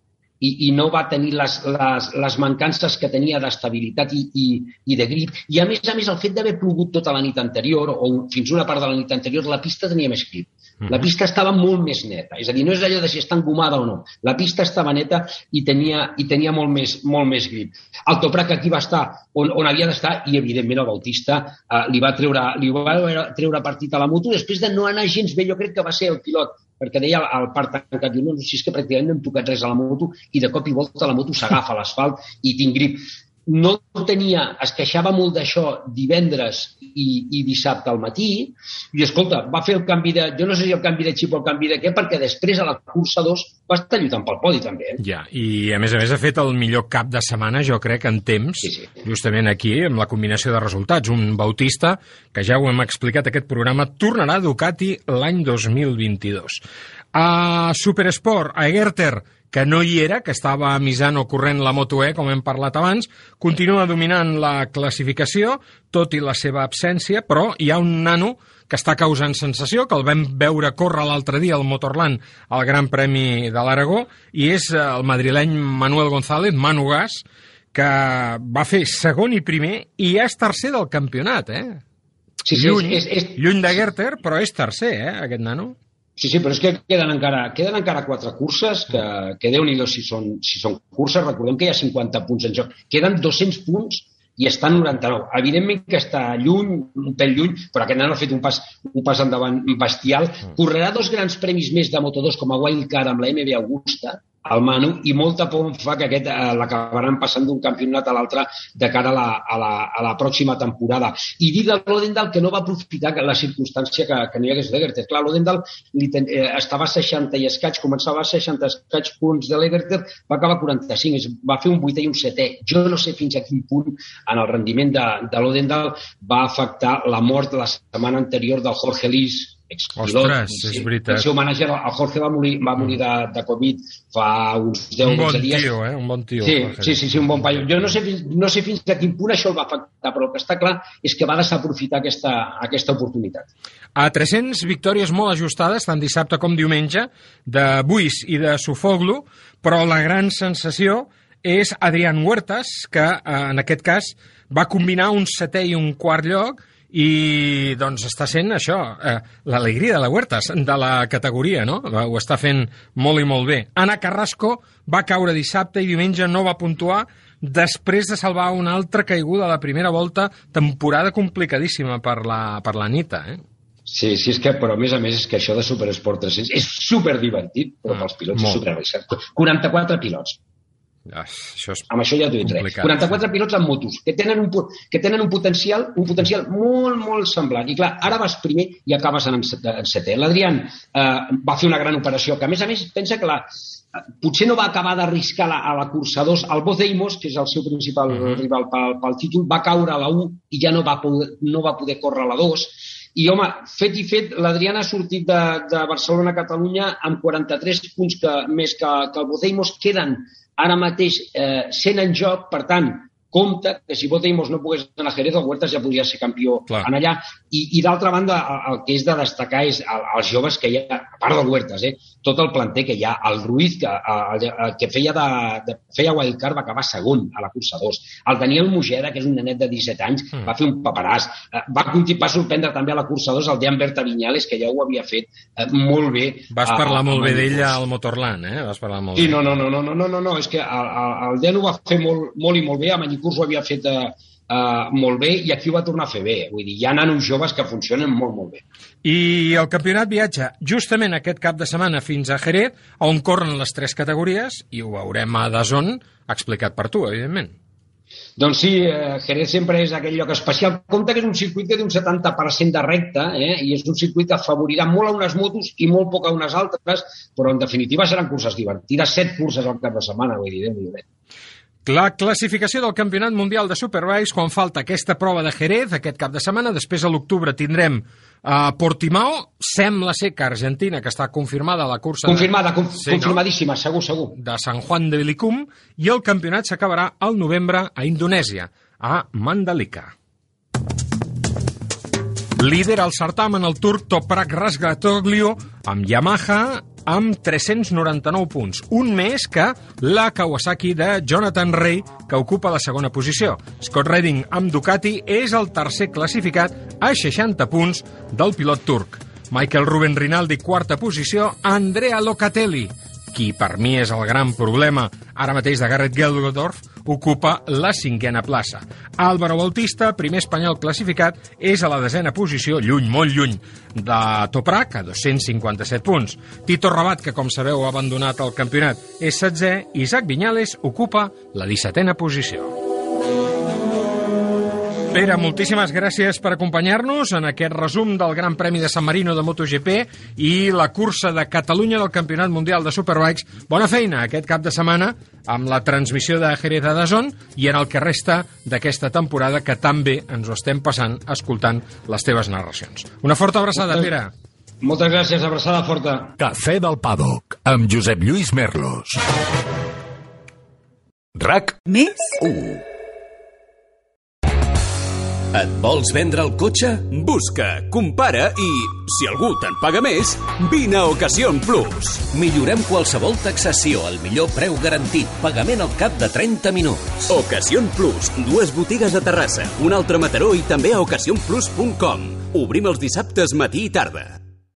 i, i no va tenir les, les, les mancances que tenia d'estabilitat i, i, i de grip. I a més a més el fet d'haver plogut tota la nit anterior o fins una part de la nit anterior, la pista tenia més grip. La pista estava molt més neta. És a dir, no és allò de si està engomada o no. La pista estava neta i tenia, i tenia molt, més, molt més grip. El Toprak aquí va estar on, on havia d'estar i, evidentment, el Bautista eh, li va, treure, li va treure partit a la moto després de no anar gens bé. Jo crec que va ser el pilot perquè deia al part tancat, diu, no, no, si és que pràcticament no hem tocat res a la moto i de cop i volta la moto s'agafa a l'asfalt i tinc grip. No tenia, es queixava molt d'això divendres i, i dissabte al matí i escolta, va fer el canvi de, jo no sé si el canvi de xip o el canvi de què, perquè després a la cursa 2 va estar lluitant pel podi també. Eh? Ja, i a més a més ha fet el millor cap de setmana, jo crec, en temps, Sí, sí. justament aquí, amb la combinació de resultats. Un Bautista, que ja ho hem explicat aquest programa, tornarà a Ducati l'any 2022. A Supersport, a Egerter, que no hi era, que estava a Misano corrent la Moto E, com hem parlat abans, continua dominant la classificació, tot i la seva absència, però hi ha un nano que està causant sensació, que el vam veure córrer l'altre dia al Motorland al Gran Premi de l'Aragó, i és eh, el madrileny Manuel González, Manu Gas, que va fer segon i primer i ja és tercer del campionat, eh? Sí, sí, lluny, és, és, és, lluny de Gerter, però és tercer, eh, aquest nano. Sí, sí, però és que queden encara, queden encara quatre curses que, que déu nhi si, són, si són curses, recordem que hi ha 50 punts en joc. Queden 200 punts i està en 99. Evidentment que està lluny, un pèl lluny, però aquest nano ha fet un pas, un pas endavant bestial. Correrà dos grans premis més de Moto2 com a wildcard amb la MB Augusta, al Manu, i molta por em fa que aquest eh, l'acabaran passant d'un campionat a l'altre de cara a la, a, la, a la pròxima temporada. I dir de l'Odendal que no va aprofitar la circumstància que, que no hi hagués l'Egerter. Clar, l'Odendal ten, eh, estava a 60 i escaig, començava a 60 escaig punts de l'Egerter, va acabar a 45, és, va fer un vuitè i un setè. Jo no sé fins a quin punt en el rendiment de, de l'Odendal va afectar la mort la setmana anterior del Jorge Lis, expilot. Ostres, és veritat. El seu manager, el Jorge, va morir, va morir de, de Covid fa uns 10 Un bon 12 dies. tio, eh? Un bon tio. Sí, Jorge. sí, sí, sí, un bon paio. Jo no sé, no sé fins a quin punt això el va afectar, però el que està clar és que va desaprofitar aquesta, aquesta oportunitat. A 300 victòries molt ajustades, tant dissabte com diumenge, de Buis i de Sofoglu, però la gran sensació és Adrián Huertas, que eh, en aquest cas va combinar un setè i un quart lloc i doncs està sent això, eh, l'alegria de la Huertas, de la categoria, no? Ho està fent molt i molt bé. Anna Carrasco va caure dissabte i diumenge no va puntuar després de salvar una altra caiguda a la primera volta, temporada complicadíssima per la, per la Nita, eh? Sí, sí, és que, però a més a més és que això de Supersport 300 és super divertit, però pels pilots Molt. és super arriscat. 44 pilots. Això és Amb això ja t'ho complicat. 44 pilots amb motos, que tenen un, que tenen un potencial un potencial molt, molt semblant. I clar, ara vas primer i acabes en, en setè. L'Adrián eh, va fer una gran operació, que a més a més pensa que la, potser no va acabar d'arriscar a la cursa 2. El Boz Deimos, que és el seu principal Mhm. rival pel, pel títol, va caure a la 1 i ja no va poder, no va poder córrer a la 2. I, home, fet i fet, l'Adrián ha sortit de, de Barcelona a Catalunya amb 43 punts que, més que, que el Bozeimos. Queden ara mateix eh, 100 en joc, per tant, compte que si Boteimos no pogués anar a Jerez, el Huertas ja podria ser campió Clar. en allà. I, i d'altra banda, el, el, que és de destacar és el, els joves que hi ha, a part del Huertas, eh, tot el planter que hi ha, el Ruiz, que, el, el que feia, de, de, feia wildcard, va acabar segon a la cursa 2. El Daniel Mugera, que és un nenet de 17 anys, mm. va fer un paperàs. Eh, va, va sorprendre també a la cursa 2 el Dean Berta Viñales, que ja ho havia fet eh, molt bé. Vas parlar a, a, molt bé d'ella al Motorland, eh? Vas parlar molt sí, bé. No, no, no, no, no, no, no, no, és que el, el, el Dean ho va fer molt, molt i molt bé a Manic Manicurs ho havia fet eh, eh, molt bé i aquí ho va tornar a fer bé. Vull dir, hi ha nanos joves que funcionen molt, molt bé. I el campionat viatja justament aquest cap de setmana fins a Jerez, on corren les tres categories, i ho veurem a Dazón, explicat per tu, evidentment. Doncs sí, eh, Jerez sempre és aquell lloc especial. Compte que és un circuit que té un 70% de recta eh, i és un circuit que afavorirà molt a unes motos i molt poc a unes altres, però en definitiva seran curses divertides, set curses al cap de setmana, vull dir, déu nhi La classificació del Campionat Mundial de Superbikes quan falta aquesta prova de Jerez aquest cap de setmana. Després a l'octubre tindrem a Portimao. Sembla ser que Argentina, que està confirmada a la cursa... Confirmada, de... conf confirmadíssima, segur, segur. De San Juan de Vilicum. I el campionat s'acabarà al novembre a Indonèsia, a Mandalika. Líder al certamen el turc Toprak Razgatoglio amb Yamaha amb 399 punts, un més que la Kawasaki de Jonathan Ray, que ocupa la segona posició. Scott Redding amb Ducati és el tercer classificat a 60 punts del pilot turc. Michael Ruben Rinaldi, quarta posició, Andrea Locatelli, qui per mi és el gran problema ara mateix de Garrett Geldodorf, ocupa la cinquena plaça. Álvaro Bautista, primer espanyol classificat, és a la desena posició, lluny, molt lluny, de Toprak, a 257 punts. Tito Rabat, que com sabeu ha abandonat el campionat, és setzè, i Isaac Viñales ocupa la 17a posició. Pere, moltíssimes gràcies per acompanyar-nos en aquest resum del Gran Premi de San Marino de MotoGP i la cursa de Catalunya del Campionat Mundial de Superbikes. Bona feina aquest cap de setmana amb la transmissió de Jerez Dazón i en el que resta d'aquesta temporada que tan bé ens ho estem passant escoltant les teves narracions. Una forta abraçada, Pere. Moltes gràcies, abraçada forta. Cafè del Paddock, amb Josep Lluís Merlos. RAC Més? 1. Et vols vendre el cotxe? Busca, compara i, si algú te'n paga més, vine a Ocasión Plus. Millorem qualsevol taxació al millor preu garantit, pagament al cap de 30 minuts. Ocasión Plus, dues botigues a Terrassa, un altre a Mataró i també a ocasionplus.com. Obrim els dissabtes matí i tarda.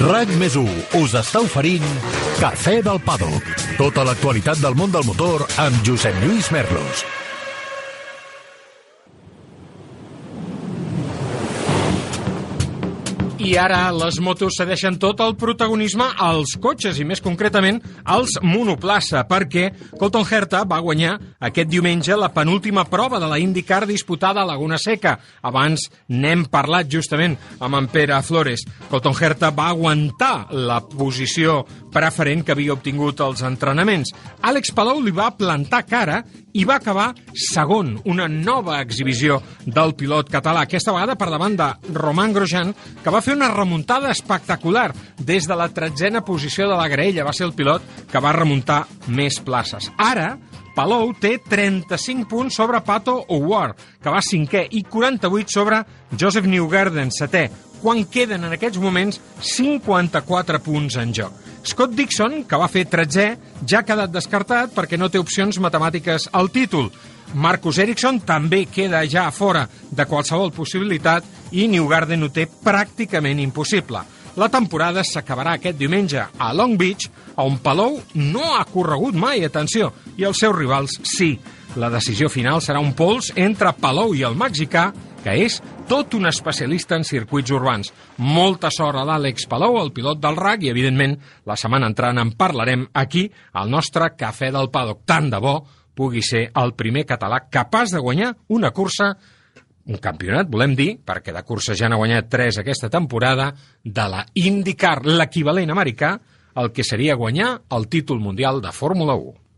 RAC més 1 us està oferint Cafè del Paddock. Tota l'actualitat del món del motor amb Josep Lluís Merlos. I ara les motos cedeixen tot el protagonisme als cotxes i més concretament als monoplaça perquè Colton Herta va guanyar aquest diumenge la penúltima prova de la IndyCar disputada a Laguna Seca. Abans n'hem parlat justament amb en Pere Flores. Colton Herta va aguantar la posició preferent que havia obtingut els entrenaments. Àlex Palou li va plantar cara i va acabar segon, una nova exhibició del pilot català, aquesta vegada per davant de Roman Grosjean, que va fer una remuntada espectacular des de la tretzena posició de la graella. Va ser el pilot que va remuntar més places. Ara, Palou té 35 punts sobre Pato O'Ward, que va cinquè, i 48 sobre Joseph Newgarden, setè, quan queden en aquests moments 54 punts en joc. Scott Dixon, que va fer 13è, ja ha quedat descartat perquè no té opcions matemàtiques al títol. Marcus Ericsson també queda ja fora de qualsevol possibilitat i Newgarden ho té pràcticament impossible. La temporada s'acabarà aquest diumenge a Long Beach, on Palou no ha corregut mai, atenció, i els seus rivals sí. La decisió final serà un pols entre Palou i el mexicà, que és tot un especialista en circuits urbans. Molta sort a l'Àlex Palou, el pilot del RAC, i evidentment la setmana entrant en parlarem aquí, al nostre Cafè del Paddock. Tant de bo pugui ser el primer català capaç de guanyar una cursa un campionat, volem dir, perquè de cursa ja n'ha guanyat 3 aquesta temporada, de la IndyCar, l'equivalent americà, el que seria guanyar el títol mundial de Fórmula 1.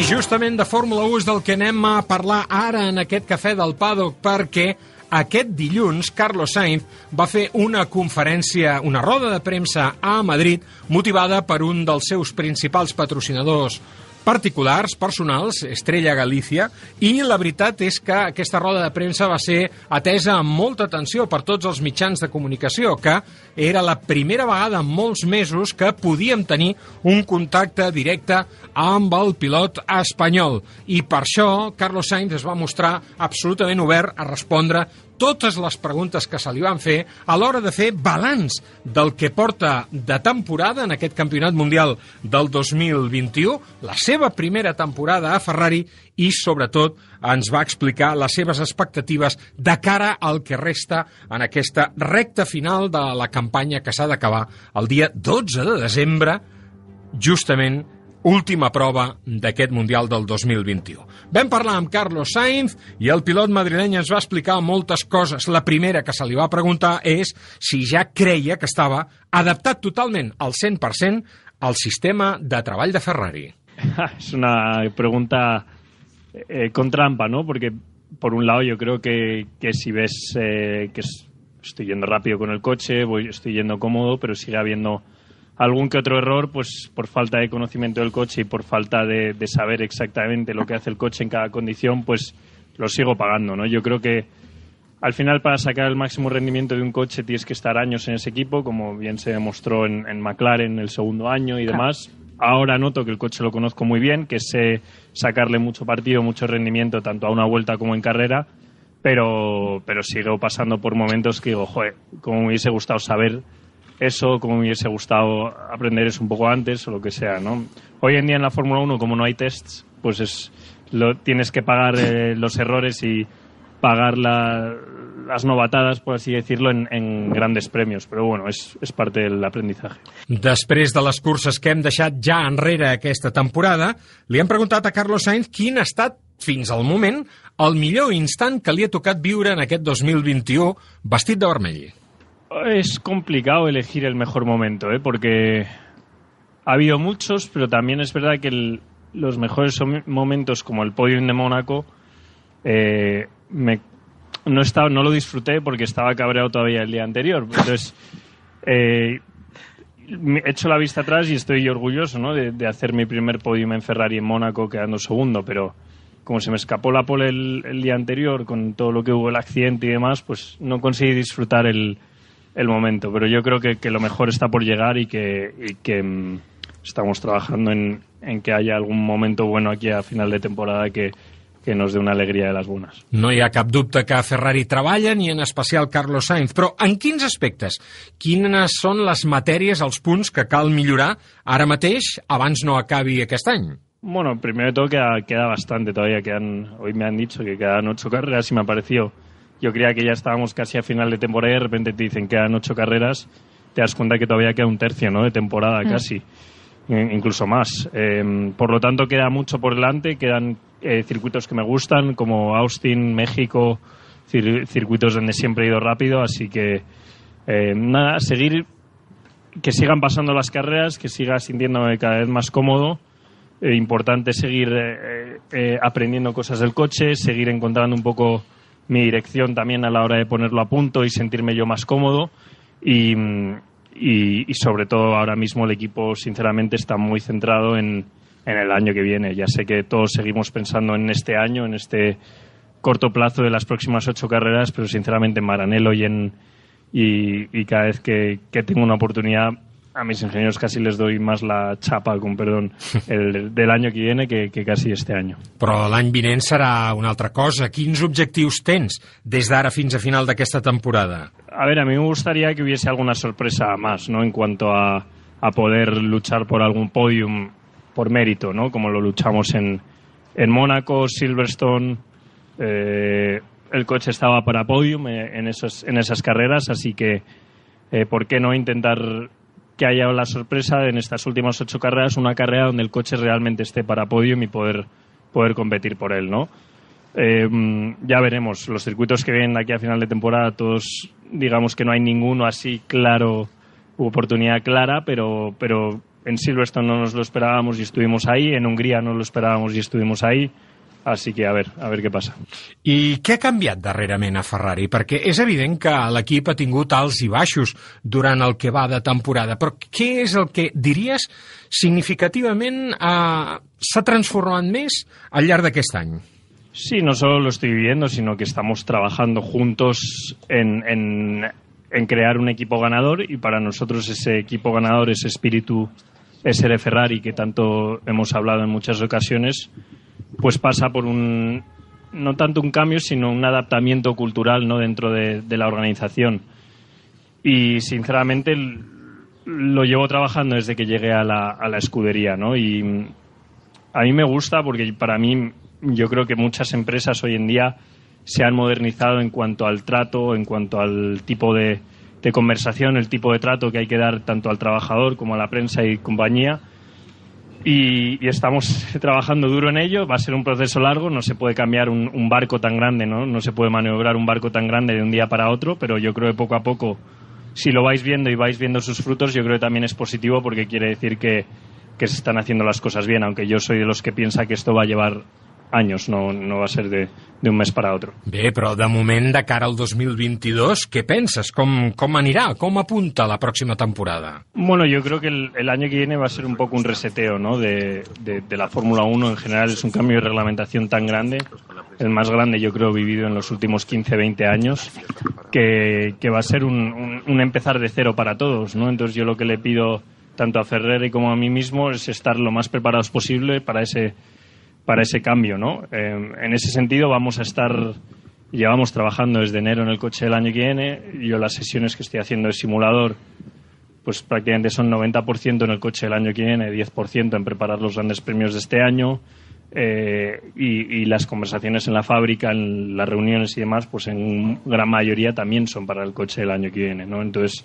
Justament de Fórmula 1 és del que anem a parlar ara en aquest cafè del Paddock, perquè aquest dilluns Carlos Sainz va fer una conferència, una roda de premsa a Madrid, motivada per un dels seus principals patrocinadors particulars, personals, Estrella Galícia, i la veritat és que aquesta roda de premsa va ser atesa amb molta atenció per tots els mitjans de comunicació, que era la primera vegada en molts mesos que podíem tenir un contacte directe amb el pilot espanyol. I per això Carlos Sainz es va mostrar absolutament obert a respondre totes les preguntes que se li van fer a l'hora de fer balanç del que porta de temporada en aquest campionat mundial del 2021, la seva primera temporada a Ferrari i, sobretot, ens va explicar les seves expectatives de cara al que resta en aquesta recta final de la campanya que s'ha d'acabar el dia 12 de desembre, justament última prova d'aquest Mundial del 2021. Vam parlar amb Carlos Sainz i el pilot madrileny ens va explicar moltes coses. La primera que se li va preguntar és si ja creia que estava adaptat totalment al 100% al sistema de treball de Ferrari. [LAUGHS] Es una pregunta eh, con trampa, ¿no? Porque por un lado yo creo que, que si ves eh, que estoy yendo rápido con el coche, voy, estoy yendo cómodo, pero sigue habiendo algún que otro error, pues por falta de conocimiento del coche y por falta de, de, saber exactamente lo que hace el coche en cada condición, pues lo sigo pagando, ¿no? Yo creo que al final para sacar el máximo rendimiento de un coche tienes que estar años en ese equipo, como bien se demostró en, en McLaren el segundo año y demás. Ahora noto que el coche lo conozco muy bien, que sé sacarle mucho partido, mucho rendimiento, tanto a una vuelta como en carrera, pero, pero sigo pasando por momentos que digo, joder, como me hubiese gustado saber eso, como me hubiese gustado aprender eso un poco antes o lo que sea, ¿no? Hoy en día en la Fórmula 1, como no hay tests, pues es lo, tienes que pagar eh, los errores y pagar la, las novatadas, por así decirlo, en, en grandes premios. Però bueno, és, és part del aprendizaje. Després de les curses que hem deixat ja enrere aquesta temporada, li hem preguntat a Carlos Sainz quin ha estat, fins al moment, el millor instant que li ha tocat viure en aquest 2021 vestit de vermell. Es complicado elegir el mejor momento, ¿eh? porque ha habido muchos, pero también es verdad que el, los mejores momentos, como el podium de Mónaco, eh, me, no, estaba, no lo disfruté porque estaba cabreado todavía el día anterior. Entonces, eh, he hecho la vista atrás y estoy orgulloso ¿no? de, de, hacer mi primer podium en Ferrari en Mónaco quedando segundo, pero como se me escapó la pole el, el día anterior con todo lo que hubo, el accidente y demás, pues no conseguí disfrutar el el momento, pero yo creo que, que, lo mejor está por llegar y que, y que, estamos trabajando en, en que haya algún momento bueno aquí a final de temporada que, que nos dé una alegria de les bones. No hi ha cap dubte que a Ferrari treballen i en especial Carlos Sainz, però en quins aspectes? Quines són les matèries, els punts que cal millorar ara mateix abans no acabi aquest any? Bueno, primero de todo queda, queda bastante todavía. Quedan, hoy me han dicho que quedan ocho carreras y me ha parecido. Yo creía que ya estábamos casi a final de temporada y de repente te dicen que quedan ocho carreras. Te das cuenta que todavía queda un tercio ¿no? de temporada Mm. casi, in- incluso más. Eh, por lo tanto, queda mucho por delante. Quedan eh, circuitos que me gustan, como Austin, México, cir- circuitos donde siempre he ido rápido. Así que, eh, nada, seguir que sigan pasando las carreras, que siga sintiéndome cada vez más cómodo. Eh, importante seguir eh, eh, aprendiendo cosas del coche, seguir encontrando un poco mi dirección también a la hora de ponerlo a punto y sentirme yo más cómodo. Y, y, sobre todo ahora mismo el equipo sinceramente está muy centrado en, en el año que viene. Ya sé que todos seguimos pensando en este año, en este corto plazo de las próximas ocho carreras, pero sinceramente en Maranello y en, y cada vez que, que tengo una oportunidad a mis ingenieros casi les doy más la chapa, con perdón, [LAUGHS] el, del año que viene que, que casi este año. Però l'any vinent serà una altra cosa. Quins objectius tens des d'ara fins a final d'aquesta temporada? A ver, a mí me gustaría que hubiese alguna sorpresa más, ¿no? En cuanto a, a poder luchar por algún podium por mérito, ¿no? Como lo luchamos en, en Mónaco, Silverstone. eh, el coche estaba para podium eh, en, esos, en esas carreras, así que eh, ¿por qué no intentar que haya la sorpresa en estas últimas ocho carreras, una carrera donde el coche realmente esté para podium y poder, poder competir por él, ¿no? Eh, ya veremos. Los circuitos que vienen aquí a final de temporada, todos digamos que no hay ninguno así claro, oportunidad clara, pero, pero en Silverstone no nos lo esperábamos y estuvimos ahí, en Hungría no lo esperábamos y estuvimos ahí. Así que a ver, a ver qué pasa. I què ha canviat darrerament a Ferrari? Perquè és evident que l'equip ha tingut alts i baixos durant el que va de temporada, però què és el que, diries, significativament eh, s'ha transformat més al llarg d'aquest any? Sí, no solo lo estoy viviendo, sino que estamos trabajando juntos en, en, en crear un equipo ganador y para nosotros ese equipo ganador, ese espíritu SR Ferrari que tanto hemos hablado en muchas ocasiones, pues pasa por un no tanto un cambio, sino un adaptamiento cultural ¿no? dentro de, la organización. Y sinceramente lo llevo trabajando desde que llegué a la, a la escudería, ¿no? Y a mí me gusta porque para mí yo creo que muchas empresas hoy en día se han modernizado en cuanto al trato, en cuanto al tipo de, de conversación, el tipo de trato que hay que dar tanto al trabajador como a la prensa y compañía. Y, y estamos [LAUGHS] trabajando duro en ello. Va a ser un proceso largo. No se puede cambiar un, un barco tan grande, ¿no? No se puede maniobrar un barco tan grande de un día para otro. Pero yo creo que poco a poco, si lo vais viendo y vais viendo sus frutos, yo creo que también es positivo porque quiere decir que, que se están haciendo las cosas bien. Aunque yo soy de los que piensa que esto va a llevar años, no, no va a ser de, de un mes para otro. Bé, però de moment, de cara al 2022, què penses? Com, com anirà? Com apunta la pròxima temporada? Bueno, yo creo que el, el año que viene va a ser un poco un reseteo ¿no? de, de- de la Fórmula 1 en general. Es un cambio de reglamentación tan grande, el más grande yo creo vivido en los últimos 15, 20 años, que, que va a ser un, un- un empezar de cero para todos. ¿no? Entonces yo lo que le pido tanto a Ferrari como a mí mismo es estar lo más preparados posible para ese, para ese cambio. ¿no? Eh, en ese sentido vamos a estar Llevamos trabajando desde enero en el coche del año que viene. Yo las sesiones que estoy haciendo de simulador pues prácticamente son 90% en el coche del año que viene, 10% en preparar los grandes premios de este año eh, y, y las conversaciones en la fábrica, en las reuniones y demás, pues en gran mayoría también son para el coche del año que viene, ¿no? Entonces,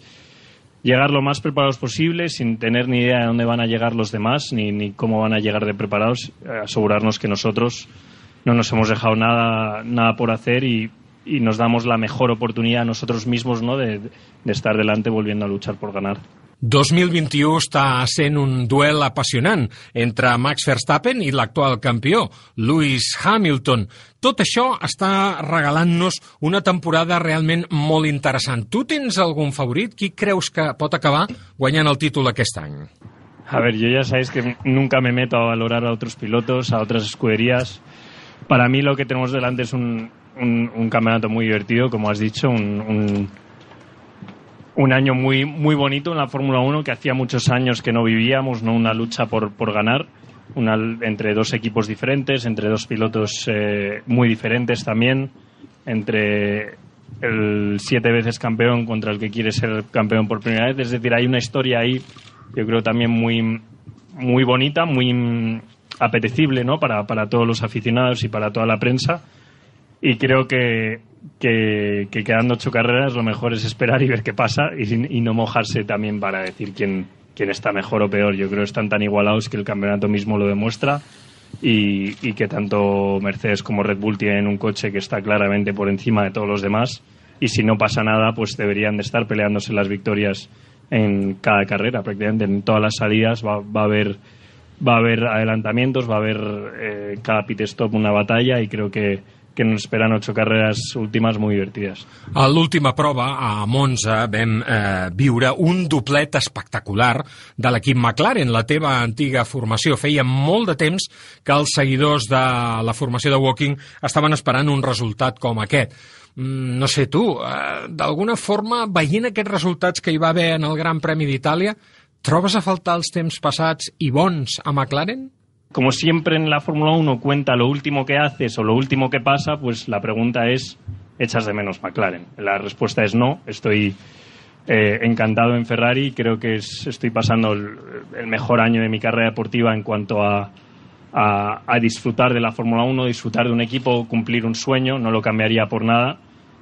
llegar lo más preparados posible sin tener ni idea de dónde van a llegar los demás ni, cómo van a llegar de preparados, eh, asegurarnos que nosotros no nos hemos dejado nada, nada por hacer y, nos damos la mejor oportunidad a nosotros mismos ¿no? de estar delante volviendo a luchar por ganar. 2021 està sent un duel apassionant entre Max Verstappen i l'actual campió, Lewis Hamilton. Tot això està regalant-nos una temporada realment molt interessant. Tu tens algun favorit? Qui creus que pot acabar guanyant el títol aquest any? A ver, yo ya sabéis que nunca me meto a valorar a otros pilotos, a otras escuderías. Para mí lo que tenemos delante es un, un, un campeonato muy divertido, como has dicho, un, un, un año muy, muy bonito en la Fórmula 1 que hacía muchos años que no vivíamos, ¿no? Una lucha por, por ganar, una, entre dos equipos diferentes, entre dos pilotos eh, muy diferentes también, entre el siete veces campeón contra el que quiere ser campeón por primera vez. Es decir, hay una historia ahí, yo creo también muy, muy bonita, muy apetecible, ¿no? Para, para todos los aficionados y para toda la prensa. Y creo que, que, que, quedando ocho carreras lo mejor es esperar y ver qué pasa y, no mojarse también para decir quién, quién está mejor o peor. Yo creo que están tan igualados que el campeonato mismo lo demuestra y, y, que tanto Mercedes como Red Bull tienen un coche que está claramente por encima de todos los demás y si no pasa nada pues deberían de estar peleándose las victorias en cada carrera prácticamente en todas las salidas va, va a haber va a haber adelantamientos va a haber eh, cada pit stop una batalla y creo que que ens esperen ocho carreres últimes molt divertides. A l'última prova, a Monza, vam eh, viure un doblet espectacular de l'equip McLaren, la teva antiga formació. Feia molt de temps que els seguidors de la formació de Walking estaven esperant un resultat com aquest. Mm, no sé tu, eh, d'alguna forma, veient aquests resultats que hi va haver en el Gran Premi d'Itàlia, trobes a faltar els temps passats i bons a McLaren? Como siempre en la Fórmula 1 cuenta lo último que haces o lo último que pasa, pues la pregunta es, ¿echas de menos McLaren? La respuesta es no, estoy eh, encantado en Ferrari, creo que es, estoy pasando el, mejor año de mi carrera deportiva en cuanto a disfrutar de la Fórmula 1, disfrutar de un equipo, cumplir un sueño, no lo cambiaría por nada.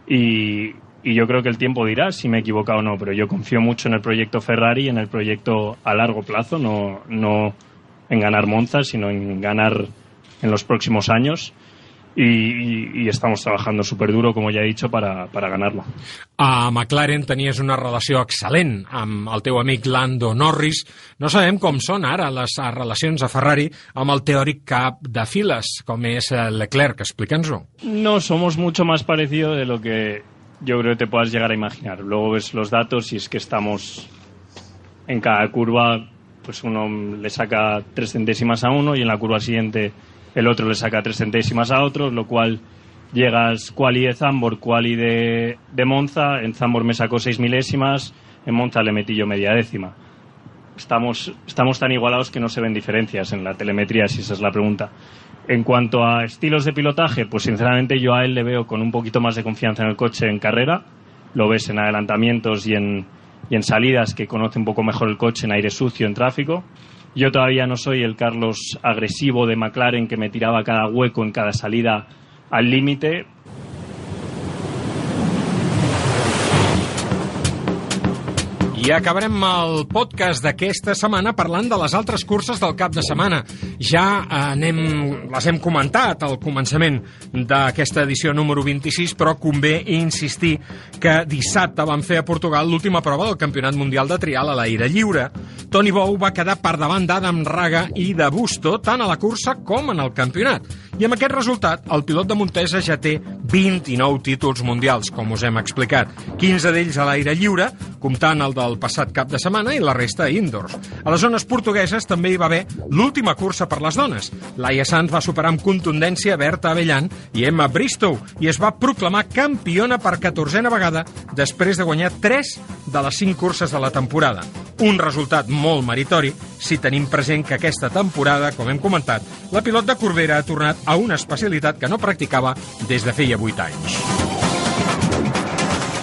Y, y yo creo que el tiempo dirá si me he equivocado o no, pero yo confío mucho en el proyecto Ferrari, en el proyecto a largo plazo, no... no en ganar Monza, sino en ganar en los próximos años. Y, y, estamos trabajando súper duro, como ya he dicho, para, para ganarlo. A McLaren tenies una relació excel·lent amb el teu amic Lando Norris. No sabem com són ara les relacions a Ferrari amb el teòric cap de files, com és Leclerc. Explica'ns-ho. No, somos mucho más parecido de lo que yo creo que te puedas llegar a imaginar. Luego ves los datos y es que estamos en cada curva pues uno le saca tres centésimas a uno y en la curva siguiente el otro le saca tres centésimas a otro, lo cual llegas quali de Zambor, quali de, de Monza, en Zambor me sacó seis milésimas, en Monza le metí yo media décima. Estamos, estamos tan igualados que no se ven diferencias en la telemetría, si esa es la pregunta. En cuanto a estilos de pilotaje, pues sinceramente yo a él le veo con un poquito más de confianza en el coche en carrera, lo ves en adelantamientos y en, y en salidas que conoce un poco mejor el coche en aire sucio, en tráfico. Yo todavía no soy el Carlos agresivo de McLaren que me tiraba cada hueco en cada salida al límite. I acabarem el podcast d'aquesta setmana parlant de les altres curses del cap de setmana. Ja anem, les hem comentat al començament d'aquesta edició número 26, però convé insistir que dissabte van fer a Portugal l'última prova del Campionat Mundial de Trial a l'aire lliure. Toni Bou va quedar per davant d'Adam Raga i de Busto tant a la cursa com en el campionat. I amb aquest resultat, el pilot de Montesa ja té 29 títols mundials, com us hem explicat. 15 d'ells a l'aire lliure, comptant el del el passat cap de setmana i la resta indoors. A les zones portugueses també hi va haver l'última cursa per les dones. Laia Sanz va superar amb contundència Berta Avellan i Emma Bristow i es va proclamar campiona per 14a vegada després de guanyar 3 de les 5 curses de la temporada. Un resultat molt meritori si tenim present que aquesta temporada, com hem comentat, la pilot de Corbera ha tornat a una especialitat que no practicava des de feia 8 anys.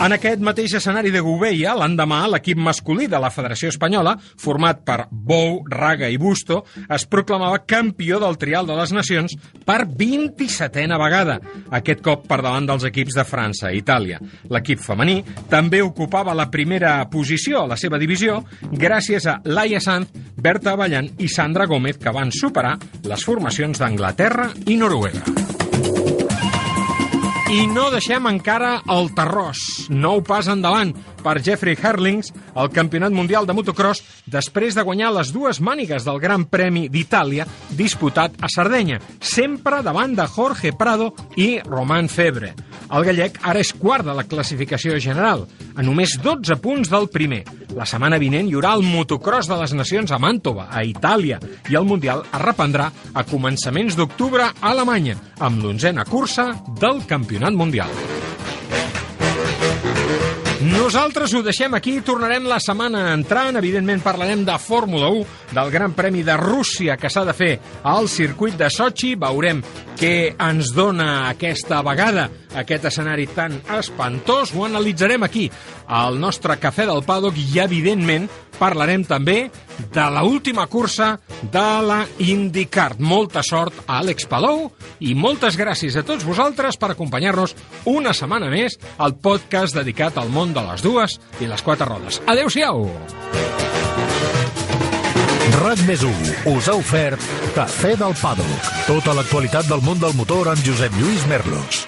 En aquest mateix escenari de Gouveia, l'endemà, l'equip masculí de la Federació Espanyola, format per Bou, Raga i Busto, es proclamava campió del Trial de les Nacions per 27a vegada, aquest cop per davant dels equips de França i Itàlia. L'equip femení també ocupava la primera posició a la seva divisió gràcies a Laia Sanz, Berta Avallan i Sandra Gómez, que van superar les formacions d'Anglaterra i Noruega. I no deixem encara el terròs. Nou pas endavant per Jeffrey Herlings al Campionat Mundial de Motocross després de guanyar les dues mànigues del Gran Premi d'Itàlia disputat a Sardenya, sempre davant de Jorge Prado i Roman Febre. El gallec ara és quart de la classificació general, a només 12 punts del primer. La setmana vinent hi haurà el motocross de les nacions a Màntova, a Itàlia, i el Mundial es reprendrà a començaments d'octubre a Alemanya, amb l'onzena cursa del Campionat Mundial. Nosaltres ho deixem aquí, tornarem la setmana entrant, evidentment parlarem de Fórmula 1, del Gran Premi de Rússia que s'ha de fer al circuit de Sochi, veurem què ens dona aquesta vegada aquest escenari tan espantós, ho analitzarem aquí al nostre Cafè del Paddock i evidentment parlarem també de la última cursa de la IndyCar. Molta sort a Àlex Palou i moltes gràcies a tots vosaltres per acompanyar-nos una setmana més al podcast dedicat al món de les dues i les quatre rodes. Adéu-siau! RAC més us ha ofert Cafè del Paddock. Tota l'actualitat del món del motor amb Josep Lluís Merlos.